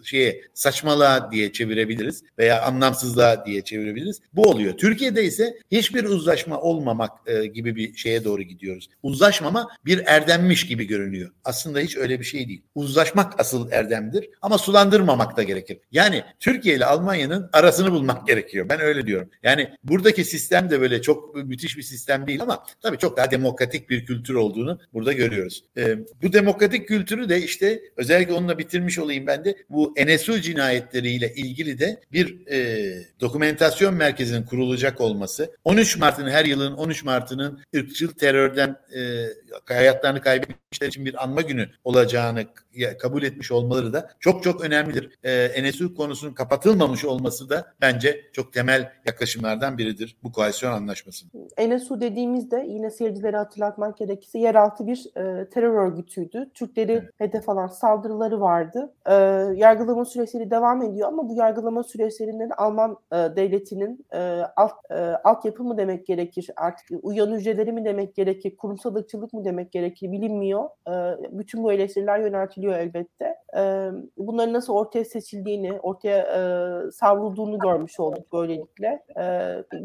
şeye saçmalığa diye çevirebiliriz veya anlamsızlığa diye çevirebiliriz. Bu oluyor. Türkiye'de ise hiçbir uzlaşma olmamak e, gibi bir şeye doğru gidiyoruz. Uzlaşmama bir erdemmiş gibi görünüyor. Aslında hiç öyle bir şey değil. Uzlaşmak asıl erdemdir ama sulandırmamak da gerekir. Yani Yani Türkiye ile Almanya'nın arasını bulmak gerekiyor. Ben öyle diyorum. Yani buradaki sistem de böyle çok müthiş bir sistem değil ama tabii çok daha demokratik bir kültür olduğunu burada görüyoruz. Ee, bu demokratik kültürü de işte özellikle onunla bitirmiş olayım ben de bu NSU cinayetleriyle ilgili de bir e, dokumentasyon merkezinin kurulacak olması 13 Mart'ın her yılın 13 Mart'ının ırkçıl terörden e, hayatlarını kaybetmişler için bir anma günü olacağını kabul etmiş olmaları da çok çok önemlidir. E, NSU konusunun kapatılmamış olması da bence çok temel yaklaşımlardan biridir bu koalisyon anlaşmasının. NSU dediğimizde yine seyircilere hatırlatmak gerekirse yeraltı bir e, terör örgütüydü. Türkleri evet. hedef alan saldırıları vardı. E, yargılama süreçleri devam ediyor ama bu yargılama süreçlerinde de Alman e, devletinin e, alt, e, altyapı mı demek gerekir, artık uyan hücreleri mi demek gerekir, kurumsal ırkçılık mı demek gerekir bilinmiyor. E, bütün bu eleştiriler yöneltiliyor elbette. E, bunların nasıl ortaya seçildiğini, ortaya e, savrulduğunu görmüş olduk böylelikle. E,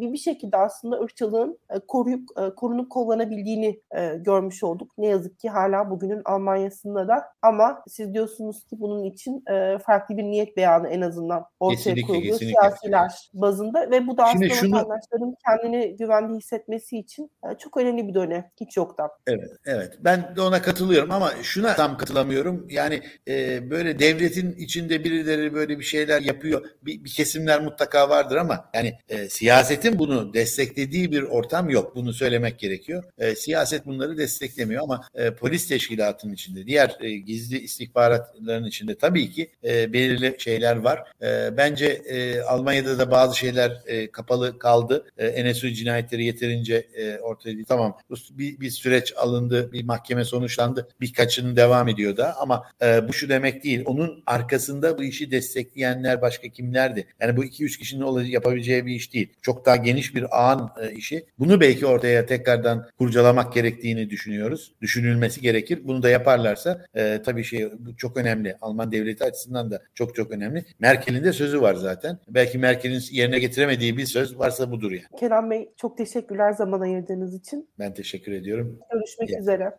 bir, bir şekilde aslında ırkçılığın e, koruyup e, korunup kollanabildiğini e, görmüş olduk. Ne yazık ki hala bugünün Almanya'sında da ama siz diyorsunuz ki bunun için e, farklı bir niyet beyanı en azından ortaya kesinlikle, koyuluyor kesinlikle. siyasiler bazında ve bu da aslında şunu... vatandaşların kendini güvende hissetmesi için e, çok önemli bir dönem. Hiç yoktan. Evet, evet. Ben de ona katılıyorum ama şuna tam katılamıyorum. Yani e, böyle devletin içinde birileri böyle bir şeyler yapıyor. Bir, bir kesimler mutlaka vardır ama yani e, siyasetin bunu desteklediği bir ortam yok. Bunu söylemek gerekiyor. E, siyaset bunları desteklemiyor ama e, polis teşkilatının içinde, diğer e, gizli istihbaratların içinde tabii ki e, belirli şeyler var. E, bence e, Almanya'da da bazı şeyler e, kapalı kaldı. E, NSU cinayetleri yeterince e, ortaya değil. Tamam bir, bir süreç alındı, bir mahkeme sonuçlandı. Birkaçının devam ediyor da ama e, bu şu demek değil. Onun arkasında bu işi destekleyenler başka kimlerdi? Yani bu iki üç kişinin yapabileceği bir iş değil. Çok daha geniş bir ağın e, işi. Bunu belki ortaya tekrardan kurcalamak gerektiğini düşünüyoruz. Düşünülmesi gerekir. Bunu da yaparlarsa e, tabii şey bu çok önemli. Alman devleti açısından da çok çok önemli. Merkel'in de sözü var zaten. Belki Merkel'in yerine getiremediği bir söz varsa budur yani. Kerem Bey çok teşekkürler zaman ayırdığınız için. Ben teşekkür ediyorum. Görüşmek ya. üzere.